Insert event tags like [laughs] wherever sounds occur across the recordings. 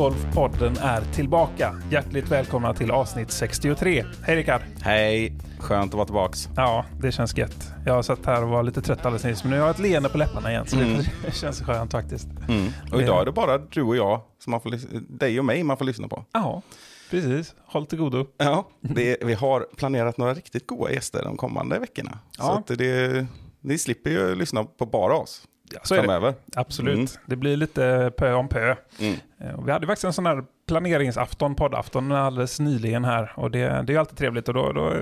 Discgolf-podden är tillbaka. Hjärtligt välkomna till avsnitt 63. Hej Rickard! Hej, skönt att vara tillbaks. Ja, det känns gött. Jag har suttit här och var lite trött alldeles nyss, men nu har jag ett leende på läpparna igen, så Mm. det [laughs] känns skönt faktiskt. Mm. Och idag är det bara du och jag, som man får, dig och mig man får lyssna på. Ja, precis. Håll till godo. Ja, det, vi har planerat några riktigt goda gäster de kommande veckorna. Så Ja. att det, ni slipper ju lyssna på bara oss Ja, så är det. framöver. Absolut. Mm. Det blir lite pö om pö. Mm. Eh, Vi hade faktiskt en sån här planeringsafton, poddafton, alldeles nyligen här. Och det, det är alltid trevligt. Och då, då,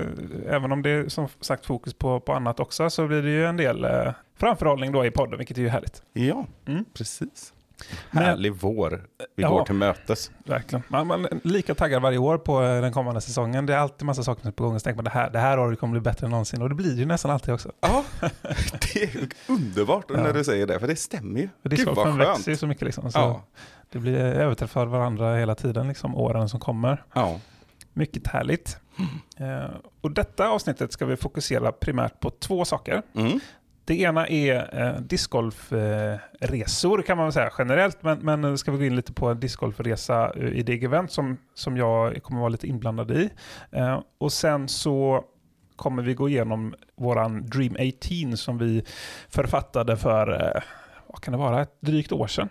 även om det är som sagt fokus på, på annat också, så blir det ju en del eh, framförhållning då i podden, vilket är ju härligt. Ja, Mm. precis. Men- Härlig vår. Vi Ja. går till mötes. Verkligen. Man, man lika taggad varje år på eh, den kommande säsongen. Det är alltid massa saker som är på gång. Och så tänker man det här, det här året kommer bli bättre än någonsin. Och det blir ju nästan alltid också. Ja, [laughs] det är underbart Ja. när du säger det, för det stämmer ju. För Gud vad discgolfen växer ju skönt. så mycket liksom. Så Ja, Det blir överträffar varandra hela tiden, liksom, åren som kommer. ja. Mycket härligt. Eh, och detta avsnittet ska vi fokusera primärt på två saker. Mm. Det ena är eh, discgolfresor kan man säga generellt, men, men ska vi gå in lite på en discgolfresa eh, i det event som, som jag kommer vara lite inblandad i. Eh, och sen så kommer vi gå igenom våran Dream 18 som vi författade för, eh, vad kan det vara, ett drygt år sedan.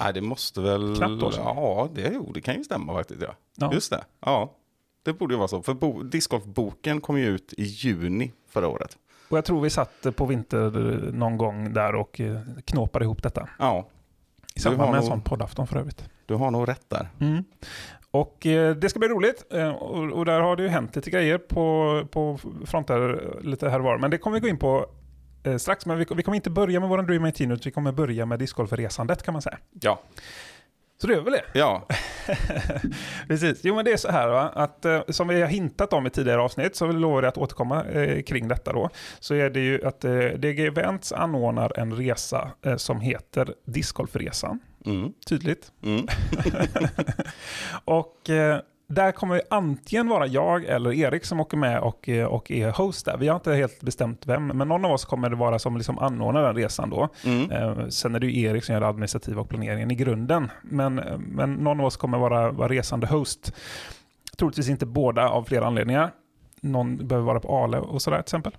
Nej, det måste väl... Knappt år sedan. Ja, det, jo, det kan ju stämma faktiskt. Ja. Ja. Just det. Ja, det borde ju vara så. För bo, discgolfboken kom ju ut i juni förra året. Och jag tror vi satt på vinter någon gång där och eh, knåpade ihop detta. Ja, I samband med en sån poddafton för övrigt. du har nog rätt där. Mm. Och eh, det ska bli roligt. Eh, och, och där har det ju hänt lite grejer på, på fronter lite här och var. Men det kommer vi gå in på eh, strax. Men vi, vi kommer inte börja med vår Dream 18 utan vi kommer börja med discgolfresandet kan man säga. Ja, Så det är väl det. ja. [laughs] Precis. Jo men det är så här va, att eh, som vi har hintat om i tidigare avsnitt så lovar jag att återkomma eh, kring detta då. Så är det ju att eh, DG Events anordnar en resa eh, som heter Discgolfresan. Mm. Tydligt. Mm. [laughs] [laughs] Och eh, där kommer det antingen vara jag eller Erik som åker med och, eh, och är host där. Vi har inte helt bestämt vem, men någon av oss kommer det vara som liksom anordnar den resan då. Mm. Eh, sen är det ju Erik som gör det administrativa och planeringen i grunden. Men, men någon av oss kommer vara, vara resande host. Troligtvis inte båda av flera anledningar. Någon behöver vara på Ale och sådär till exempel.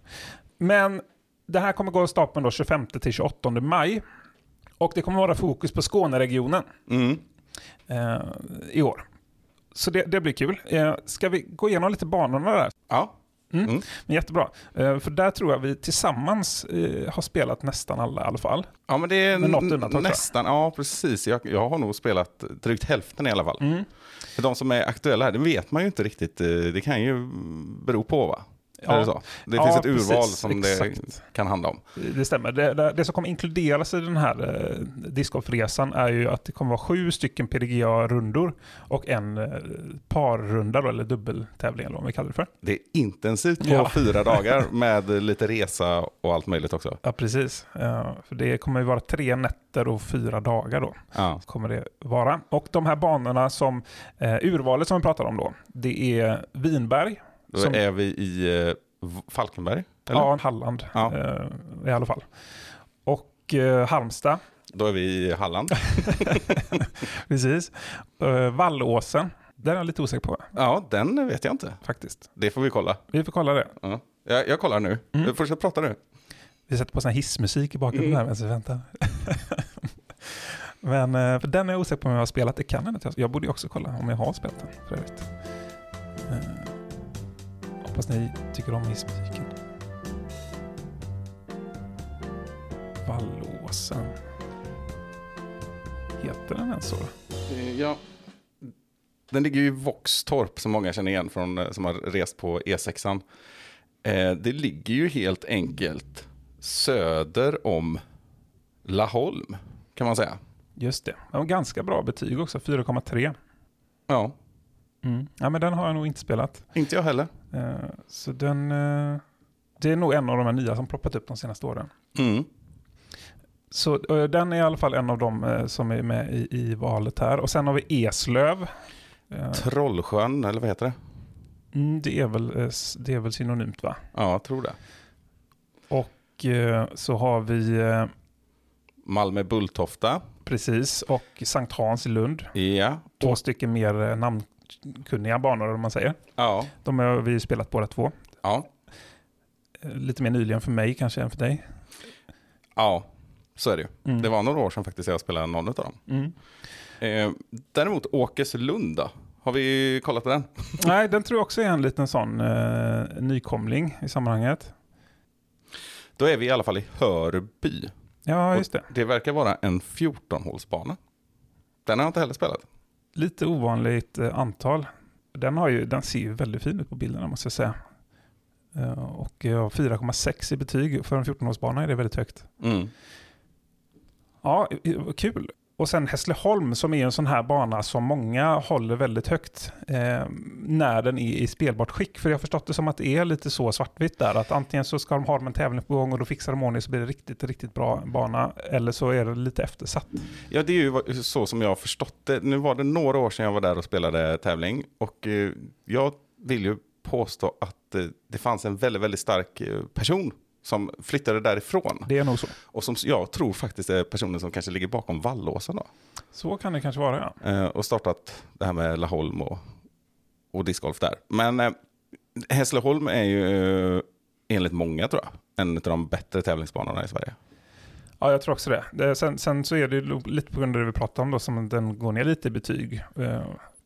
Men det här kommer gå av stapeln då 25 till 28 maj. Och det kommer vara fokus på Skåneregionen Mm. eh, i år. Så det, det blir kul. Eh, ska vi gå igenom lite banorna där? Ja. Mm. Mm. Men jättebra. Eh, för där tror jag vi tillsammans eh, har spelat nästan alla i alla fall. ja, men det är undantag, nästan. Ja, precis. Jag, jag har nog spelat drygt hälften i alla fall. Mm. För de som är aktuella här, det vet man ju inte riktigt. Det kan ju bero på va? Ja. Är det? Det Ja, finns ett urval precis. som det Exakt. kan handla om. Det stämmer. Det, det, det som kommer inkluderas i den här eh, discgolfresan är ju att det kommer vara sju stycken PDGA-rundor och en eh, parrunda då, eller dubbeltävling eller vad vi kallar det för. Det är intensivt på Ja. fyra dagar [laughs] med lite resa och allt möjligt också. Ja, precis. Eh, för det kommer ju vara tre nätter och fyra dagar då. Ja. kommer det vara. Och de här banorna som, eh, urvalet som vi pratar om då, det är Vinberg, Då Som- är vi i eh, Falkenberg. Eller? ja, Halland Ja. eh, i alla fall. Och eh, Halmstad, Då är vi i Halland. [laughs] precis. Vallåsen, den är jag lite osäker på Ja, den vet jag inte. faktiskt. Det får vi kolla. Vi får kolla det. Ja. Jag, jag kollar nu. Mm. Fortsätt prata nu. Vi sätter på sån här hissmusik i bakgrunden Mm. här medan vi väntar. [laughs] Men för den är jag osäker på om jag har spelat. Det kan jag inte. Jag borde också kolla om jag har spelat den för övrigt. Hoppas ni tycker om hissmusiken. Vallåsen. Heter den ens så? Eh, Ja. Den ligger ju i Våxtorp som många känner igen från, eh, som har rest på E6an. Eh, det ligger ju helt enkelt söder om Laholm kan man säga. Just det. Ja, ganska bra betyg också. 4,3. Ja, Mm. Ja, men den har jag nog inte spelat. inte jag heller. Eh, så den... Eh, det är nog en av de här nya som ploppat upp de senaste åren. Mm. Så eh, den är i alla fall en av de eh, som är med i, i valet här. Och sen har vi Eslöv. Trollsjön, eller vad heter det? Mm, det, är väl, det är väl synonymt va? Ja, jag tror det. Och så har vi Malmö Bulltofta. precis och Sankt Hans i Lund. Ja. Två stycken mer eh, namnkunniga banor om man säger. Ja. De har vi spelat båda två. Ja. Eh, Lite mer nyligen för mig kanske än för dig. Ja, så är det ju. Mm. Det var några år sedan faktiskt jag spelade någon av dem. Mm. Eh, däremot Åkerslund då? Har vi kollat på den? [laughs] Nej, den tror jag också är en liten sån eh, nykomling i sammanhanget. Då är vi i alla fall i Hörby. Ja, just det. Det verkar vara en 14-hålsbana. Den har jag inte heller spelat. Lite ovanligt eh, antal. Den, har ju, den ser ju väldigt fin ut på bilderna måste jag säga. Eh, och ja, 4,6 i betyg för en 14-årsbana är det väldigt högt. Mm. Ja, eh, kul. Och sen Hässleholm som är en sån här bana som många håller väldigt högt eh, när den är i spelbart skick. För jag har förstått det som att det är lite så svartvitt där. Att antingen så ska de ha en tävling på gång och då fixar de ordning så blir det riktigt, riktigt bra bana. Eller så är det lite eftersatt. Ja, det är ju så som jag har förstått det. Nu var det några år sedan jag var där och spelade tävling. Och eh, jag vill ju påstå att eh, det fanns en väldigt, väldigt stark eh, person som flyttade därifrån. Det är nog så. Och som jag tror faktiskt är personen som kanske ligger bakom Vallåsen då. Så kan det kanske vara ja. Eh, och startat det här med Laholm och, och discgolf där. Men eh, Hässleholm är ju eh, enligt många tror jag en av de bättre tävlingsbanorna i Sverige. Ja, jag tror också det. det sen, sen så är det lite på grund av det vi pratade om då, som den går ner lite i betyg.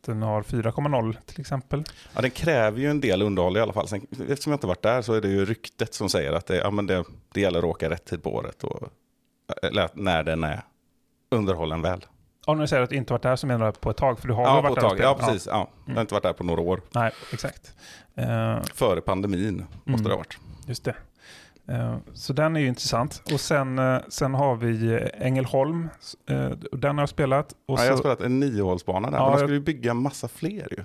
Den har 4,0 till exempel. Ja, den kräver ju en del underhåll i alla fall. Sen, eftersom jag inte varit där så är det ju ryktet som säger att det, ja, men det, det gäller att åka rätt tid på året. Och, eller när den är underhållen väl. Om du säger att du inte varit där så menar du på ett tag, för du har Ja, väl på varit ett tag. Ja, precis. Ja. Jag har inte varit där på några år. Nej, exakt. Eh, Före pandemin måste Mm. det ha varit. Just det. Eh, Så den är ju intressant. Och sen, eh, sen har vi eh, Ängelholm. Den har jag spelat. Och Ja, jag har spelat en niohålsbana där. Ja, men de skulle ju bygga massa fler ju.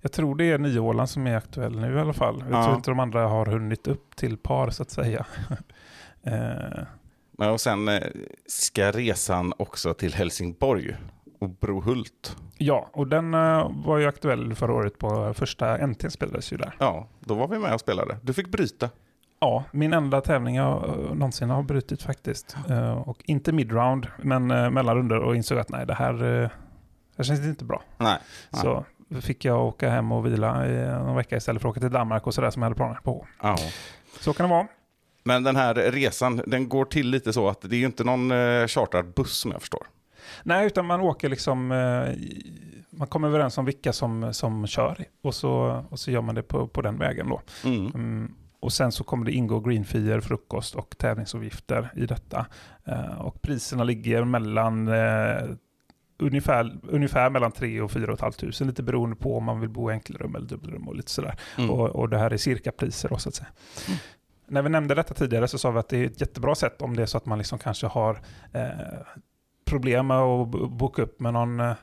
jag tror det är Nioålan som är aktuell nu i alla fall. Jag Ja. tror inte de andra har hunnit upp till par så att säga. [laughs] Eh, och sen ska resan också till Helsingborg och Brohult. Ja, och den var ju aktuell förra året på första NT spelades ju där. Ja, då var vi med och spelade. Du fick bryta. Ja, min enda tävling jag eh, någonsin har brutit faktiskt. Eh, och inte midround, men uh, mellanrunder och insåg att nej, det här, eh, det här känns inte bra. Nej. Nej. Så fick jag åka hem och vila i någon vecka istället för att åka till Danmark och sådär som jag hade planer på. Ja. Så kan det vara. Men den här resan, den går till lite så att det är inte någon eh, chartrad buss som jag förstår. Nej, utan man åker liksom, eh, man kommer överens om vilka som, som kör och så, och så gör man det på, på den vägen då. Mm. Mm, och sen så kommer det ingå greenfier, frukost och tävlingsavgifter i detta. Eh, och priserna ligger mellan eh, ungefär, ungefär mellan 3 och 4 500, lite beroende på om man vill bo i enkelrum eller dubbelrum och lite sådär. Mm. Och, och det här är cirka priser då så att säga. När vi nämnde detta tidigare så sa vi att det är ett jättebra sätt om det är så att man liksom kanske har eh, problem med att bo- boka upp med någon eh,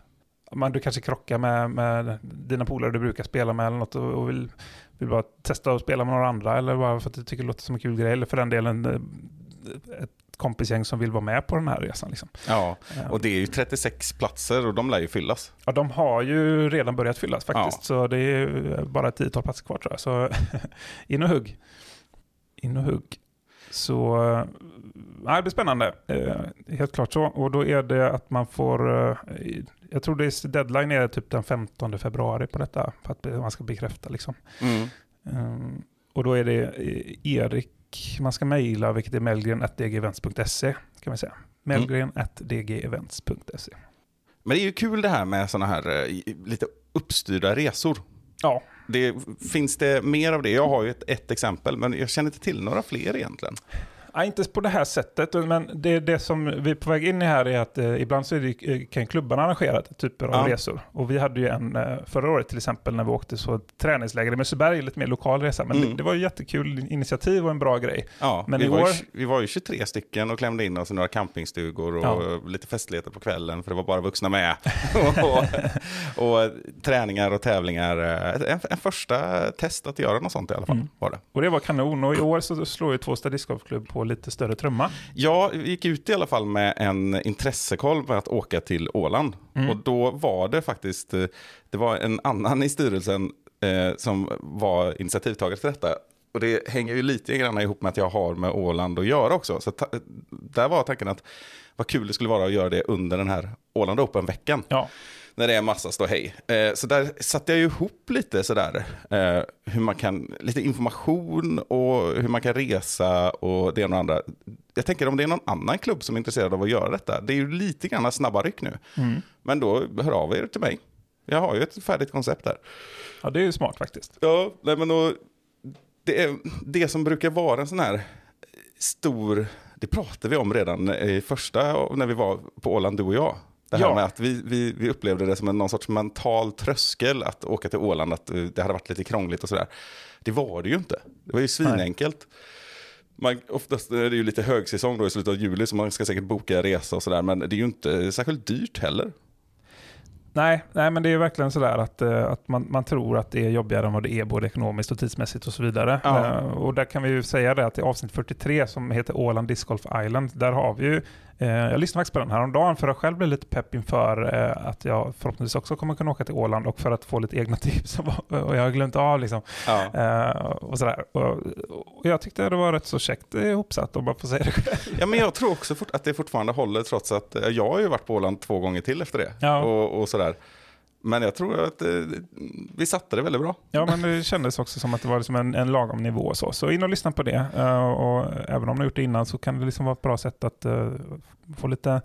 man, du kanske krockar med, med dina polare du brukar spela med eller något och, och vill, vill bara testa att spela med några andra eller bara för att du tycker det låter som en kul grej eller för den delen eh, ett kompisgäng som vill vara med på den här resan. Liksom. Ja, Eh, och det är ju 36 platser och de lär ju fyllas. Ja, de har ju redan börjat fyllas faktiskt, Ja. så det är ju bara ett tiotal platser kvar tror jag. Så [laughs] in och hugg. In och hugg. Så eh, nej, det blir spännande, eh, helt klart så. Och då är det att man får, eh, jag tror det är deadline är typ den 15 februari på detta, för att man ska bekräfta liksom. Mm. Um, och då är det eh, Erik man ska mejla, vilket är melgren.dgevents.se kan vi säga. Melgren.dgevents.se. Men det är ju kul det här med sådana här eh, lite uppstyrda resor. Ja, Det, finns det mer av det? Jag har ju ett, ett exempel, men jag känner inte till några fler egentligen. Ja, inte på det här sättet, men det, det som vi är på väg in i här är att eh, ibland så det, eh, kan klubbarna arrangera typer av Ja. resor. Och vi hade ju en eh, förra året till exempel när vi åkte så träningsläger i Mösseberg, lite mer lokal resa. Men Mm. det, det var ju jättekul initiativ och en bra grej. Ja, Men vi, i var ju, år- vi var ju 23 stycken och klämde in oss i några campingstugor och Ja. lite festligheter på kvällen för det var bara vuxna med. [laughs] och, och träningar och tävlingar. eh, En, en första test att göra något sånt i alla fall Mm. var det. Och det var kanon. Och i år så slår ju Tvåstad discgolfklubb på lite större trumma. Jag gick ut i alla fall med en intressekoll med att åka till Åland. Mm. Och då var det faktiskt, eh, det var en annan i styrelsen eh, som var initiativtagare till detta. Och det hänger ju lite grann ihop med att jag har med Åland att göra också. Så ta, där var tanken att vad kul det skulle vara att göra det under den här Åland Open-veckan. Ja. När det är massa ståhej. Eh, så där satte jag ju ihop lite sådär. Eh, hur man kan, lite information och hur man kan resa och det ena och andra. Jag tänker om det är någon annan klubb som är intresserad av att göra detta. Det är ju lite grann snabba ryck nu. Mm. Men då hör av er till mig. Jag har ju ett färdigt koncept där. ja, det är ju smart faktiskt. Ja, nej men då, det, är, det som brukar vara en sån här stor, det pratade vi om redan i första, när vi var på Åland du och jag. Det här Ja. med att vi, vi, vi upplevde det som en någon sorts mental tröskel att åka till Åland, att eh, det hade varit lite krångligt och sådär. Det var det ju inte. Det var ju svinenkelt. Man, oftast är det ju lite högsäsong då i slutet av juli så man ska säkert boka resa och sådär. Men det är ju inte särskilt dyrt heller. Nej, nej, men det är verkligen sådär att, eh, att man, man tror att det är jobbigare än vad det är både ekonomiskt och tidsmässigt och så vidare. Ja. Eh, och där kan vi ju säga det att i avsnitt 43 som heter Åland Disc Golf Island, där har vi ju jag lyssnade faktiskt på den här om dagen för att själv bli lite pepp inför eh, att jag förhoppningsvis också kommer kunna åka till Åland och för att få lite egna [laughs] tips och jag har glömt av liksom. Ja. Eh, och sådär. Och, jag tyckte det var rätt så käckt eh, ihopsatt om bara få säga det själv. Ja, men jag tror också att det fortfarande håller trots att eh, jag har ju varit på Åland två gånger till efter det. Ja. Och, och sådär. Men jag tror att eh, vi satte det väldigt bra. Ja, men det kändes också som att det var liksom en, en lagom nivå. Så, så in och lyssna på det. Eh, och även om ni har gjort det innan så kan det liksom vara ett bra sätt att eh, få lite,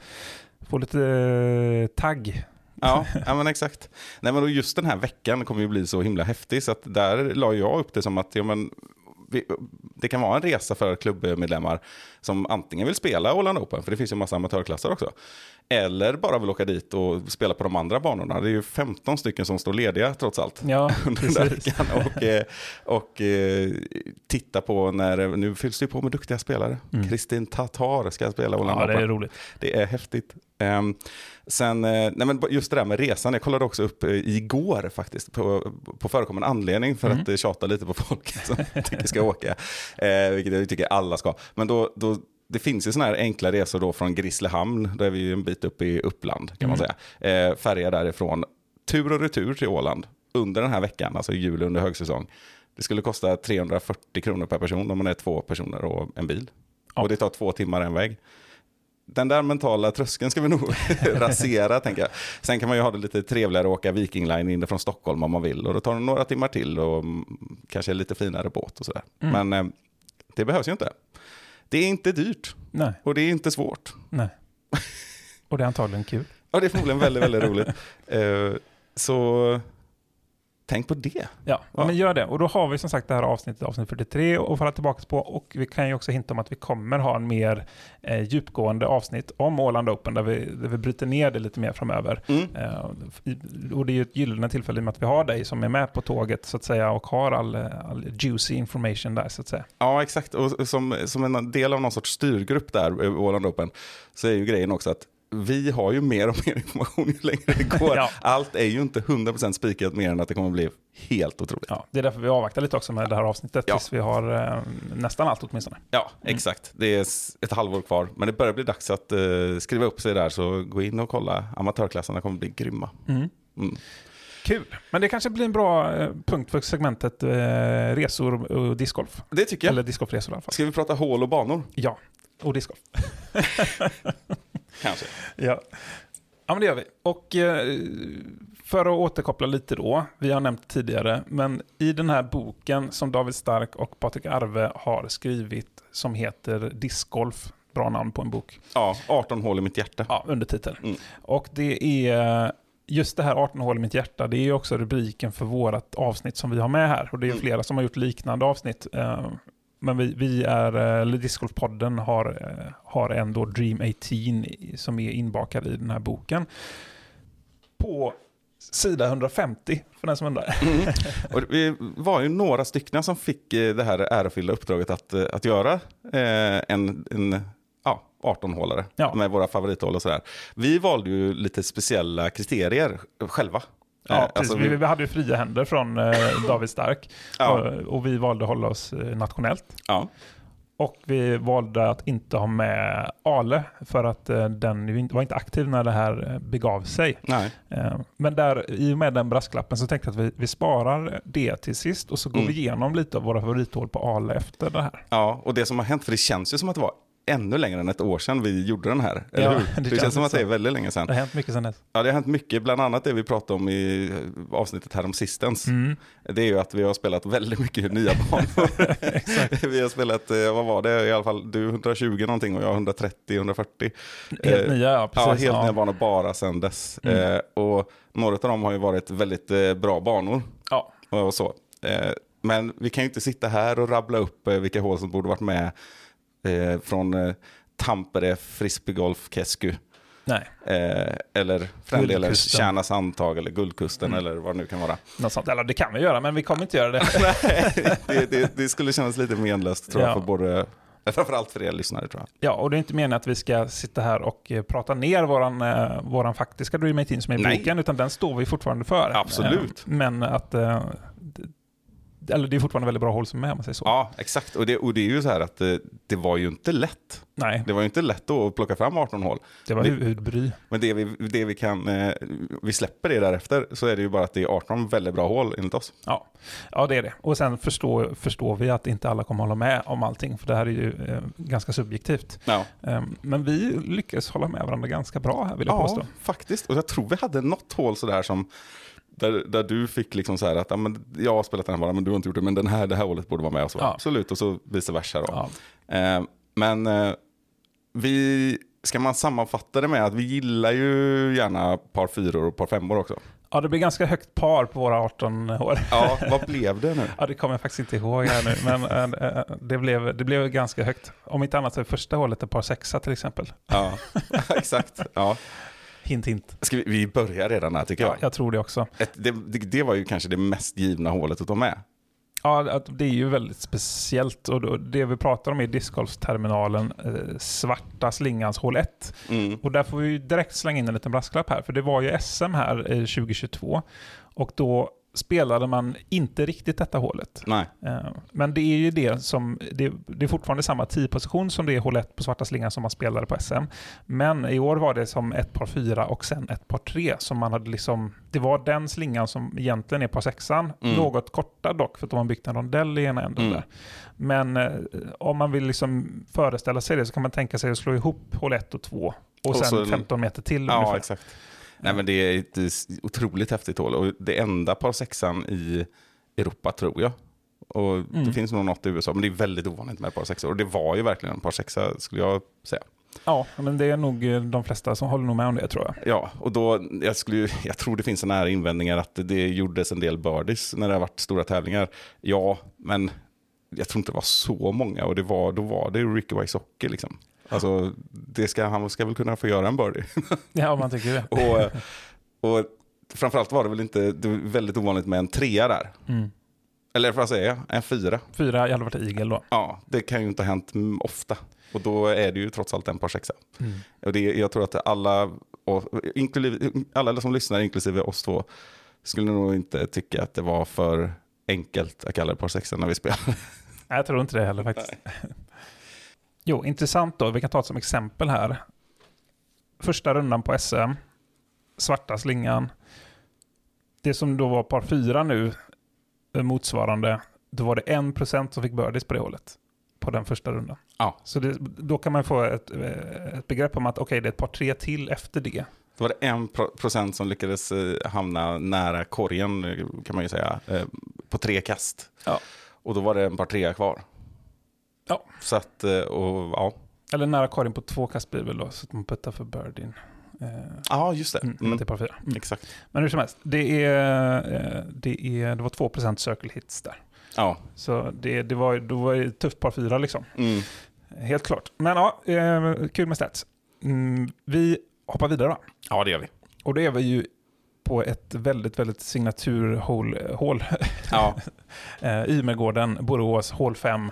få lite eh, tagg. Ja, [laughs] ja men exakt. Nej, men just den här veckan kommer ju bli så himla häftig så att där la jag upp det som att ja, men, det kan vara en resa för klubbmedlemmar som antingen vill spela Åland Open, för det finns ju en massa amatörklasser också, eller bara vill åka dit och spela på de andra banorna. Det är ju 15 stycken som står lediga trots allt. Ja, [laughs] under veckan och, eh, och eh, titta på när, nu fylls det ju på med duktiga spelare. Mm. Kristin Tatar ska spela Åland Ja, det Open. är roligt. Det är häftigt. Ehm, sen, eh, nej men just det där med resan, jag kollade också upp eh, igår faktiskt på, på förekommande anledning för Mm. att eh, tjata lite på folk [laughs] som tycker ska åka, eh, vilket jag tycker alla ska. Men då, då det finns ju sådana här enkla resor då från Grisslehamn, där vi är en bit upp i Uppland kan man Mm. säga. Eh, färja därifrån, tur och retur till Åland under den här veckan, alltså i juli under högsäsong. Det skulle kosta 340 kronor per person om man är två personer och en bil. Ja. Och det tar två timmar en väg. Den där mentala tröskeln ska vi nog [laughs] rasera, tänker jag. Sen kan man ju ha det lite trevligare att åka Viking Line in från Stockholm om man vill. Och då tar det några timmar till och mm, kanske lite finare båt och sådär. Mm. Men eh, det behövs ju inte. Det är inte dyrt Nej, och det är inte svårt. nej. Och det är antagligen kul. Ja, det är förmodligen väldigt, väldigt roligt. [laughs] Eh, så tänk på det. Ja, Ja. men gör det. Och då har vi som sagt det här avsnittet, avsnitt 43, att falla tillbaka på. Och vi kan ju också hinta om att vi kommer ha en mer eh, djupgående avsnitt om Åland Open, där vi, där vi bryter ner det lite mer framöver. Mm. Eh, och det är ju ett gyllene tillfälle i och med att vi har dig som är med på tåget så att säga och har all, all juicy information där så att säga. Ja, exakt. Och som, som en del av någon sorts styrgrupp där, eh, Åland Open, så är ju grejen också att vi har ju mer och mer [laughs] information ju längre det går. [laughs] Ja. Allt är ju inte 100% spikat mer än att det kommer bli helt otroligt. Ja, Ja, det är därför vi avvaktar lite också med det här avsnittet Ja. tills vi har eh, nästan allt åtminstone. exakt. Det är ett halvår kvar. Men det börjar bli dags att eh, skriva upp sig där, så gå in och kolla. Amatörklasserna kommer bli grymma. Mm. Kul, men det kanske blir en bra eh, punkt för segmentet eh, resor och discgolf. Det tycker jag. Eller discgolfresor i alla fall. Ska vi prata hål och banor? Ja, och discgolf. [laughs] Kanske. Ja. ja, men det gör vi. Och eh, för att återkoppla lite då, vi har nämnt tidigare, men i den här boken som David Stark och Patrik Arve har skrivit som heter Discgolf, bra namn på en bok, Ja, 18 hål i mitt hjärta. ja, undertitel. Mm. Och det är just det här 18 hål i mitt hjärta, det är också rubriken för vårt avsnitt som vi har med här. Och det är Mm. flera som har gjort liknande avsnitt. Men vi, vi är, eh, eller Discgolf-podden har, eh, har en då Dream 18 i- som är inbakad i den här boken. På sida 150, för den som undrar. Mm. Och vi var ju några stycken som fick eh, det här ärofyllda uppdraget att, att göra en, en ja, 18-hålare Ja. med våra favorithål och sådär. Vi valde ju lite speciella kriterier själva. Ja, Eh, precis. alltså vi, vi- hade ju fria händer från eh, [laughs] David Stark. Ja. Och, och vi valde att hålla oss eh, nationellt. Ja. Och vi valde att inte ha med Ale för att eh, den var inte aktiv när det här eh, begav sig. Nej. Eh, Men där, i och med den brasklappen så tänkte jag att vi, vi sparar det till sist och så går Mm. vi igenom lite av våra favorithål på Ale efter det här. Ja, och det som har hänt, för det känns ju som att det var ännu längre än ett år sedan vi gjorde den här. Eller Ja, hur? [laughs] det Det, känns känns som att det är väldigt länge sedan. Det har hänt mycket sedan dess. Ja, det har hänt mycket, bland annat det vi pratade om i eh, avsnittet här om sistens. Mm. Det är ju att vi har spelat väldigt mycket nya banor. [laughs] [laughs] vi har spelat, eh, vad var det, i alla fall du 120 någonting och jag 130, 140. Helt Eh, nya, ja. Precis, ja, helt ja. nya banor bara sedan dess. Mm. Och några av dem har ju varit väldigt bra banor. Ja. och så. Men vi kan ju inte sitta här och rabbla upp vilka hål som borde varit med eh, från eh, Tampere, Frisbeegolf, Kesku. Nej, Eh, eller för den delen Guldkusten. Tjärna Sandtag eller Guldkusten Mm. eller vad det nu kan vara. något sånt. Eller det kan vi göra, men vi kommer inte göra det. [laughs] Nej, det, det, det skulle kännas lite menlöst tror jag Ja. för både, framförallt för er lyssnare tror jag. Ja, och det är inte meningen att vi ska sitta här och eh, prata ner våran, eh, våran faktiska Dream 18 som är i boken, utan den står vi fortfarande för. Absolut. Eh, Men att... eh, Eller det är fortfarande väldigt bra håll som är, om man säger så. Ja, exakt. Och det, och det är ju så här att det, det var ju inte lätt. Nej, Det var ju inte lätt då att plocka fram 18 hål. det var huvudbry. Men det vi, det vi kan, eh, vi släpper det därefter så är det ju bara att det är 18 väldigt bra hål enligt oss. Ja. ja, det är det. Och sen förstår, förstår vi att inte alla kommer hålla med om allting, för det här är ju eh, ganska subjektivt. Ja, Eh, men vi lyckas hålla med varandra ganska bra här, vill jag påstå. ja faktiskt. Och jag tror vi hade något hål sådär som där, där du fick liksom så här att ja, men jag har spelat den här banan men du har inte gjort det, men den här, det här hålet borde vara med. Och så, Ja. Absolut, och så vice versa. Då. Ja. Eh, men eh, vi, ska man sammanfatta det med att vi gillar ju gärna par fyror och par femmor också. ja, det blir ganska högt par på våra 18 år. Ja, vad blev det nu? [laughs] Ja, det kommer jag faktiskt inte ihåg här nu, men äh, det, blev, det blev ganska högt. Om inte annat så är första hålet ett par sexa till exempel. Ja, [laughs] exakt. Ja. Hint, hint. Ska vi, vi börjar redan här tycker Ja, jag. jag tror det också. Ett, det, det, det var ju kanske det mest givna hålet att ta med. Ja, det är ju väldigt speciellt och det vi pratar om är discgolfterminalen, eh, svarta slingans hål 1. Mm. Och där får vi direkt slänga in en liten brasklapp här, för det var ju SM här eh, 2022 och då spelade man inte riktigt detta hålet. Nej, Eh, Men det är ju det som, det, det är fortfarande samma 10-position som det är hål 1 på svarta slingan som man spelade på SM. Men i år var det som ett par 4 och sen ett par 3 som man hade liksom, det var den slingan som egentligen är par 6 Mm. något kortad dock för att de har byggt en rondell i ena änden Mm. där. Men eh, om man vill liksom föreställa sig det så kan man tänka sig att slå ihop hål 1 och 2 och, Och sen så en- 15 meter till ja ungefär. exakt. Nej men det är ett eh, otroligt häftigt hål och det enda par sexan i Europa tror jag. Och Mm. det finns nog något i USA, men det är väldigt ovanligt med par sexor. Och det var ju verkligen en par sexa skulle jag säga. Ja, men det är nog eh, de flesta som håller nog med om det tror jag. Ja, och då, jag, skulle, jag tror det finns sådana här invändningar att det gjordes en del birdies när det har varit stora tävlingar. Ja, men jag tror inte det var så många och det var, då var det Ricky Wysocki liksom. Alltså, det ska, han ska väl kunna få göra en birdie. [laughs] Ja, om man tycker det. [laughs] och, och framförallt var det väl inte, det var väldigt ovanligt med en trea där. Mm. Eller vad säger jag, en fyra. Fyra, jag hade varit igel då. Ja, det kan ju inte ha hänt ofta. Och då är det ju trots allt en par sexa. Mm. Och det, jag tror att alla, och, inklusive, alla som lyssnar, inklusive oss två, skulle nog inte tycka att det var för enkelt att kalla det par sexa när vi spelar. Nej, jag tror inte det heller faktiskt. Jo, intressant då. Vi kan ta det som exempel här. Första rundan på SM. Svarta slingan. Det som då var par fyra nu, eh, motsvarande, då var det en procent som fick birdies på det hålet. På den första rundan. Ja. Så det, då kan man få ett, eh, ett begrepp om att okej, det är ett par tre till efter det. Då var det en pro- procent som lyckades eh, hamna nära korgen, kan man ju säga, på tre kast. Ja. Och då var det en par trea kvar. Ja. Så att, eh, och ja. Eller nära korgen på två kast blir väl då, så att man puttar för birdien. Eh, Ja, just det. mm, Mm. Till par fyra. Mm. Exakt. Men hur som helst, det, är, eh, det, är, det var 2% circle hits där. Ja. Så det, det var, då var det ett tufft par fyra liksom. Mm. Helt klart. Men ja, eh, kul med stats. Mm, vi hoppar vidare då. ja, det gör vi. Och då är vi ju på ett väldigt, väldigt signaturhål. hål. Ja. [laughs] eh, Ymergården, Borås, hål 5.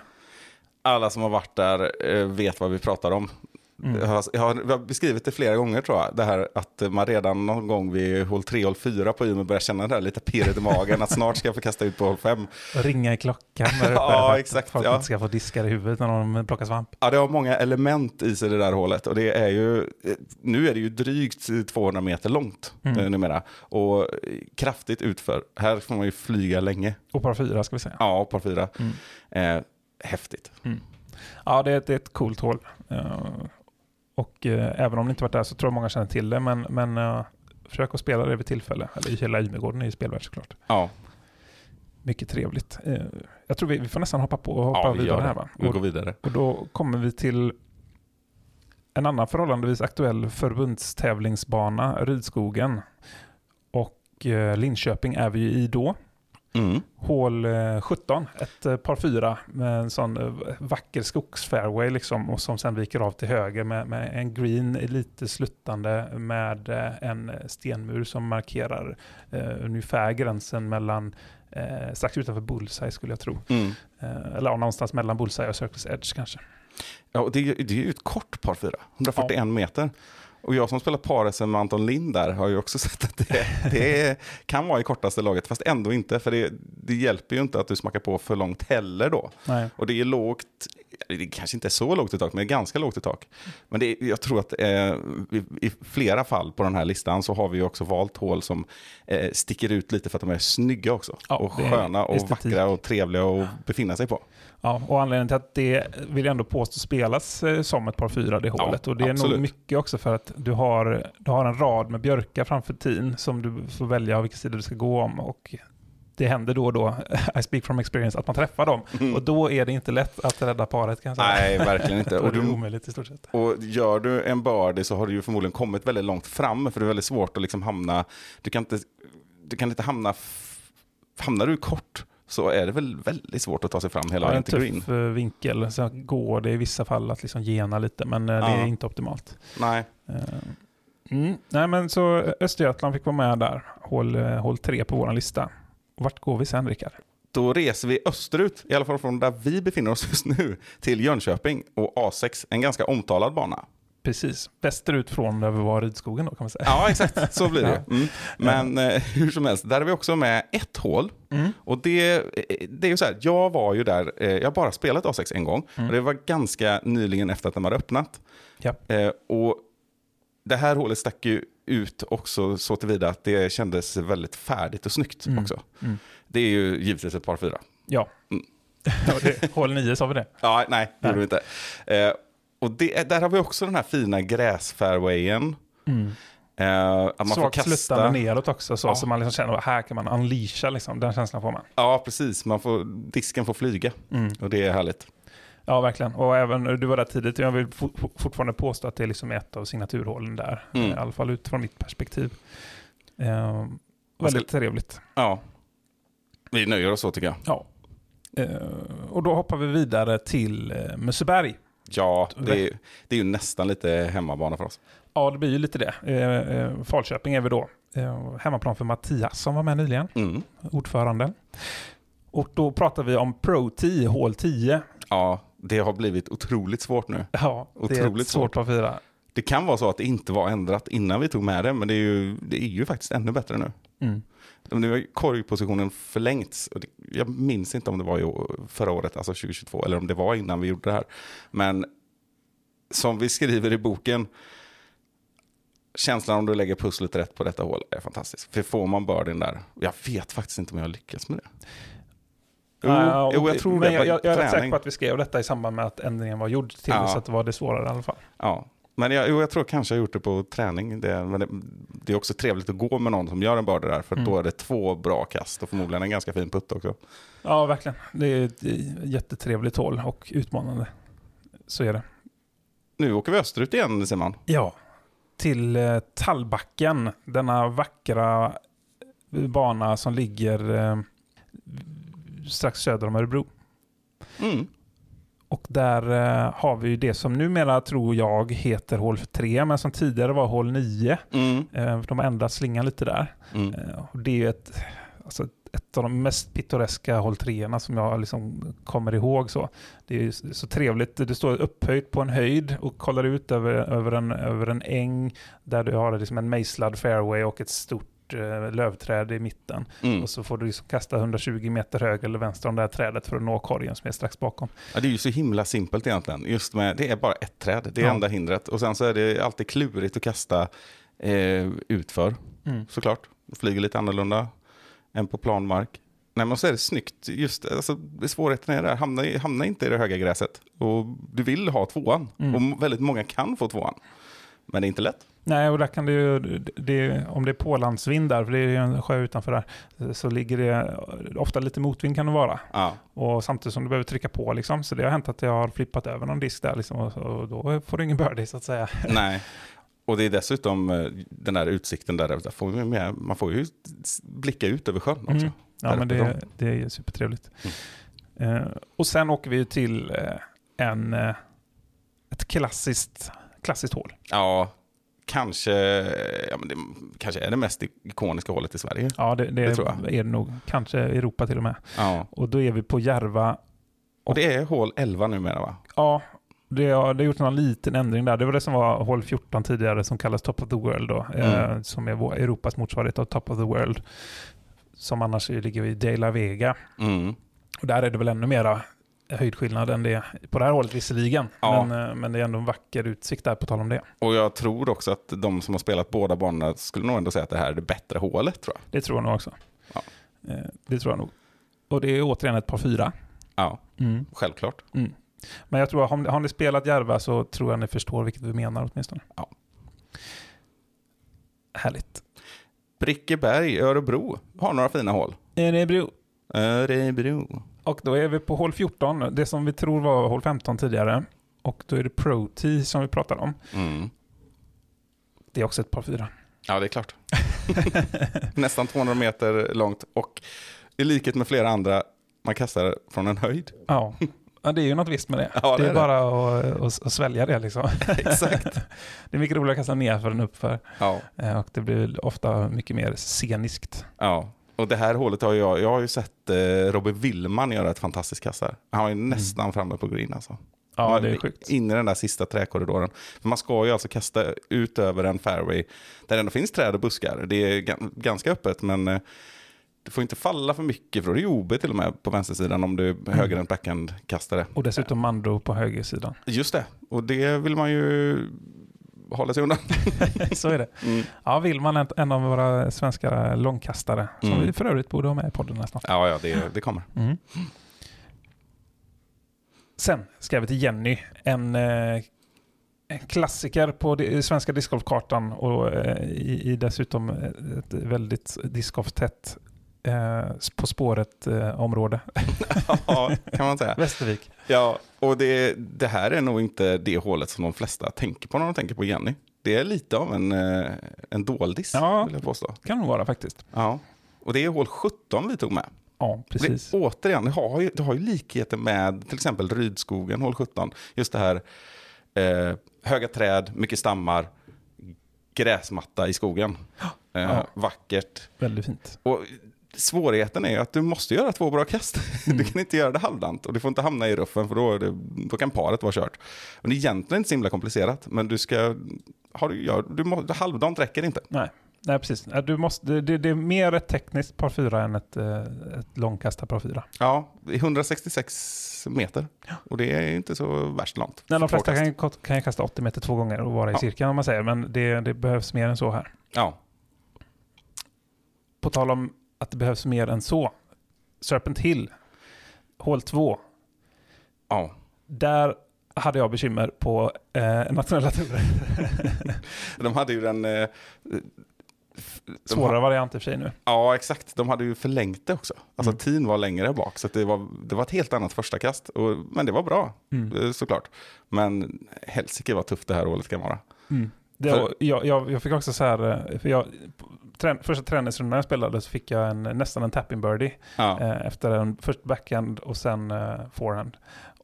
Alla som har varit där eh, vet vad vi pratar om. Mm. Jag, har, jag har beskrivit det flera gånger tror jag. Det här att man redan någon gång vid hål 3, hål 4 på Umeå börjar känna det där lite pirret i magen. att snart ska jag få kasta ut på hål 5. Och [laughs] ringa i klockan där [laughs] uppe Ja, för att exakt, folk ja. inte ska få diskar i huvudet när de plockar svamp. Ja, det har många element i sig det där hålet. Och det är ju, nu är det ju drygt 200 meter långt Mm. mm. numera. Och kraftigt utför. Här får man ju flyga länge. Och par fyra ska vi säga. Ja, par 4. Mm. Eh, häftigt. Ja, det är, ett- det är ett coolt hål. Eh, och eh, även om ni inte varit där så tror jag många känner till det. Men, men eh, försök att spela det vid tillfälle. Eller i hela Ymegården är ju spelvärd såklart. Ja, Mycket trevligt. Jag tror vi, vi får nästan hoppa på och hoppa ja vi vidare här va? Vi går vidare. och då kommer vi till en annan förhållandevis aktuell förbundstävlingsbana, Rydskogen. Och Linköping är vi ju i då. Mm. Hål eh, 17, ett eh, par fyra med en sån eh, vacker skogsfairway liksom och som sen viker av till höger med, med en green lite sluttande med eh, en stenmur som markerar eh, ungefär gränsen mellan eh, strax utanför Bullseye skulle jag tro. Mm. Eh, eller ja, någonstans mellan Bullseye och Circus Edge kanske. Ja, det, är det är ju ett kort par 4, 141 meter. Och jag som spelar par med Anton Lind där har ju också [laughs] sett att det, det kan vara i kortaste laget, fast ändå inte. För det, det hjälper ju inte att du smackar på för långt heller då. Nej. Och det är lågt, det kanske inte är så lågt i tak, men det är ganska lågt i tak. Men det jag tror att eh, i, i flera fall på den här listan så har vi ju också valt hål som eh, sticker ut lite för att de är snygga också. Ja, och sköna och estetik. vackra och trevliga att befinna sig på. Ja, och anledningen till att det vill jag ändå påstå spelas eh, som ett par fyra det hålet. och det är absolut. nog mycket också för att du har, du har en rad med björkar framför tin som du får välja vilken sida du ska gå om. Och det händer då och då, [laughs] I speak from experience, att man träffar dem. Och då är det inte lätt att rädda paret kan. Nej, verkligen inte. [laughs] Är Och det du, omöjligt i stort sett. Och gör du en birdie så har du ju förmodligen kommit väldigt långt fram, för det är väldigt svårt att liksom hamna, du kan inte, du kan inte hamna, hamnar du kort så är det väl väldigt svårt att ta sig fram hela vägen en till green. tuff eh, vinkel. Sen går det i vissa fall att liksom gena lite, men eh, det är inte optimalt. Nej, Eh, Mm. Nej, men så Östergötland fick vara med där, hål, hål tre på vår lista. Vart går vi sen, Rickard? då reser vi österut, i alla fall från där vi befinner oss just nu, till Jönköping och A6, en ganska omtalad bana. Precis, västerut från där vi var i Rydskogen då kan man säga. Ja, exakt, så blir det. [laughs] Mm. Men eh, hur som helst, där är vi också med ett hål. Mm. Och det, eh, det är ju så här, jag var ju där, eh, jag har bara spelat A6 en gång. Mm. Och det var ganska nyligen efter att de hade öppnat. Ja. Eh, och det här hålet stack ju ut också så tillvida att det kändes väldigt färdigt och snyggt Mm. också. Mm. Det är ju givetvis ett par fyra. Ja. Mm. [laughs] Hål nio sa vi det. Ja, nej, det gjorde vi inte. Eh, och det, där har vi också den här fina gräsfairwayen. Eh, att man får Svagt kasta. sluttande neråt också så, Ja. så man liksom känner att här kan man unleasha liksom. Den känslan får man. Ja, precis. Man får, disken får flyga Mm. och det är härligt. Ja, verkligen. Och även, du var där tidigt, jag vill fo- fortfarande påstå att det är liksom ett av signaturhålen där. Mm. I alla fall utifrån mitt perspektiv. Eh, Man ska- väldigt trevligt. Ja, vi nöjer oss så tycker jag. Ja. Eh, och då hoppar vi vidare till eh, Mösseberg. Ja, det är, det är ju nästan lite hemmabana för oss. Ja, det blir ju lite det. Eh, eh, Falköping är vi då. Eh, hemmaplan för Mattias som var med nyligen, Mm. ordförande. Och då pratar vi om Pro 10, hål 10. Ja, det har blivit otroligt svårt nu. Ja, det är Otroligt ett svårt par fyra. Det kan vara så att det inte var ändrat innan vi tog med det, men det är ju, det är ju faktiskt ännu bättre nu. Mm. Nu har korgpositionen förlängts. Jag minns inte om det var i förra året, alltså 2022, eller om det var innan vi gjorde det här. Men som vi skriver i boken, känslan om du lägger pusslet rätt på detta hål är fantastisk. För får man birdien där, jag vet faktiskt inte om jag har lyckats med det. Jo, jo jag tror men det. jag, jag, jag är rätt säker på att vi skrev detta i samband med att ändringen var gjord till Ja. så att det var det svårare i alla fall. Ja, men jag, jo, jag tror kanske jag har gjort det på träning. Det, men det, det är också trevligt att gå med någon som gör en birdie där, för Mm. då är det två bra kast och förmodligen en ganska fin putt också. Ja, verkligen. Det är ett jättetrevligt hål och utmanande. Så är det. Nu åker vi österut igen, Simon. Ja, till eh, Tallbacken, denna vackra bana som ligger eh, strax söder om Örebro. Mm. Och där eh, har vi ju det som numera tror jag heter hål 3, men som tidigare var hål 9. Mm. Eh, de har ändrat slingan lite där. Mm. Eh, och det är ju ett, alltså ett av de mest pittoreska håll treorna som jag liksom kommer ihåg. Så. Det är så trevligt. Du står upphöjt på en höjd och kollar ut över, över, en, över en äng där du har liksom en mejslad fairway och ett stort eh, lövträd i mitten. Mm. Och så får du liksom kasta 120 meter höger eller vänster om det här trädet för att nå korgen som är strax bakom. Ja, det är ju så himla simpelt egentligen. Just med, det är bara ett träd, det är Ja. enda hindret. Och sen så är det alltid klurigt att kasta eh, utför, Mm. såklart. Flyger lite annorlunda än på planmark. Nej, men så är det snyggt. Just, alltså, det- svårigheten är där, hamna, i- hamna inte i det höga gräset. Och du vill ha tvåan. Mm. Och väldigt många kan få tvåan. Men det är inte lätt. Nej, och där kan det ju, det, om det är pålandsvind där, för det är ju en sjö utanför där, så ligger det ofta lite motvind kan det vara. Ja, Och samtidigt som du behöver trycka på liksom. Så det har hänt att jag har flippat över någon disk där liksom, och, och då får du ingen birdie så att säga. [laughs] nej. Och det är dessutom eh, den där utsikten där, där får vi med, man får ju blicka ut över sjön också. Mm. Ja, men det, det är supertrevligt. Eh, och sen åker vi till eh, en, ett klassiskt, klassiskt hål. Ja, kanske, ja, men det, kanske är det mest ikoniska hålet i Sverige. Ja, det, det, Det tror jag. är det nog. Kanske Europa till och med. Ja. Och då är vi på Järva. Och det är hål 11 numera va? Ja, det har, det har gjort någon liten ändring där. Det var det som var hål 14 tidigare som kallas Top of the World då. Eh, Mm. som är vår, Europas motsvarighet av Top of the World. Som annars ligger i De La Vega. Mm. Och där är det väl ännu mera höjdskillnad än det på det här hålet visserligen. Ja. Men, eh, men det är ändå en vacker utsikt där på tal om det. Och jag tror också att de som har spelat båda banorna skulle nog ändå säga att det här är det bättre hålet tror jag. Det tror jag nog också. Ja. Eh, det tror jag nog. Och det är återigen ett par fyra. Ja, Mm. självklart. Mm. Men jag tror, har ni, har ni spelat Järva så tror jag ni förstår vilket vi menar åtminstone. Ja. Härligt. Brickeberg, Örebro, har några fina hål. Örebro. Örebro. Och då är vi på hål 14, det som vi tror var hål 15 tidigare. Och då är det Pro Tee som vi pratar om. Mm. Det är också ett par fyra. Ja, det är klart. [laughs] Nästan 200 meter långt och i likhet med flera andra, man kastar från en höjd. Ja. ja, det är ju något visst med det. Ja, det, det är är det. bara att, att, att svälja det liksom. [laughs] Exakt. [laughs] det är mycket roligare att kasta ner för än uppför. Ja. Eh, Och det blir ofta mycket mer sceniskt. Ja, och det här hålet har jag, jag har ju sett eh, Robin Willman göra ett fantastiskt kast här. Han var ju nästan framme på green alltså. Ja, Man det är sjukt. Inne i den där sista träkorridoren. För man ska ju alltså kasta ut över en fairway där det ändå finns träd och buskar. Det är ga- ganska öppet men eh, du får inte falla för mycket för då är det OB till och med på vänstersidan om du är högerhänt backhand-kastare. Och dessutom Mando på högersidan. Just det, och det vill man ju hålla sig undan. [laughs] Så är det. Mm. Ja, Willman är en av våra svenska långkastare. Som Mm. vi för övrigt borde ha med i podden snart. Ja, ja, det, det kommer. Mm. Sen ska vi till Jenny. En, eh, en klassiker på svenska discgolfkartan och eh, i, i dessutom ett väldigt discgolftätt eh, På spåret-område. [laughs] Ja, kan man säga. Västervik. Ja, och det, det här är nog inte det hålet som de flesta tänker på när de tänker på Jenny. Det är lite av en, eh, en doldis, Ja. vill jag påstå. Kan nog vara faktiskt. Ja. Och det är hål 17 vi tog med. Ja, precis. Det, återigen, det har, ju, det har ju likheter med till exempel Rydskogen, hål 17. Just det här, eh, höga träd, mycket stammar, gräsmatta i skogen. Eh, Ja. Vackert. Väldigt fint. Och svårigheten är att du måste göra två bra kast. [laughs] Mm. Du kan inte göra det halvdant och du får inte hamna i ruffen för då, det, då kan paret vara kört. Men det är egentligen inte så himla komplicerat. Men du ska, har du, ja, du må, halvdant räcker inte. Nej, Nej precis. Du måste, det, det är mer ett tekniskt par fyra än ett, eh, ett långkastat par fyra. Ja, det är 166 meter. Och det är inte så värst långt. Nej, de flesta kan ju, kan ju kasta 80 meter två gånger och vara i Ja. cirkeln om man säger, men det, det behövs mer än så här. Ja, På tal om att det behövs mer än så. Serpent Hill, hål 2. ja. Där hade jag bekymmer på eh, nationella turer. [laughs] De hade ju den... Eh, Svårare variant i och för sig nu. Ja, exakt. De hade ju förlängt det också. Alltså Mm. tiden var längre bak, så det, var, det var ett helt annat första kast. Och, men det var bra, Mm. eh, såklart. Men helsike vad tufft det här året kan vara. Mm. Det, För- jag, jag, jag fick också så här, eh, för jag, trän, första träningsrundan jag spelade så fick jag en, nästan en tapping birdie. Ja, Eh, efter en först backhand och sen eh, forehand.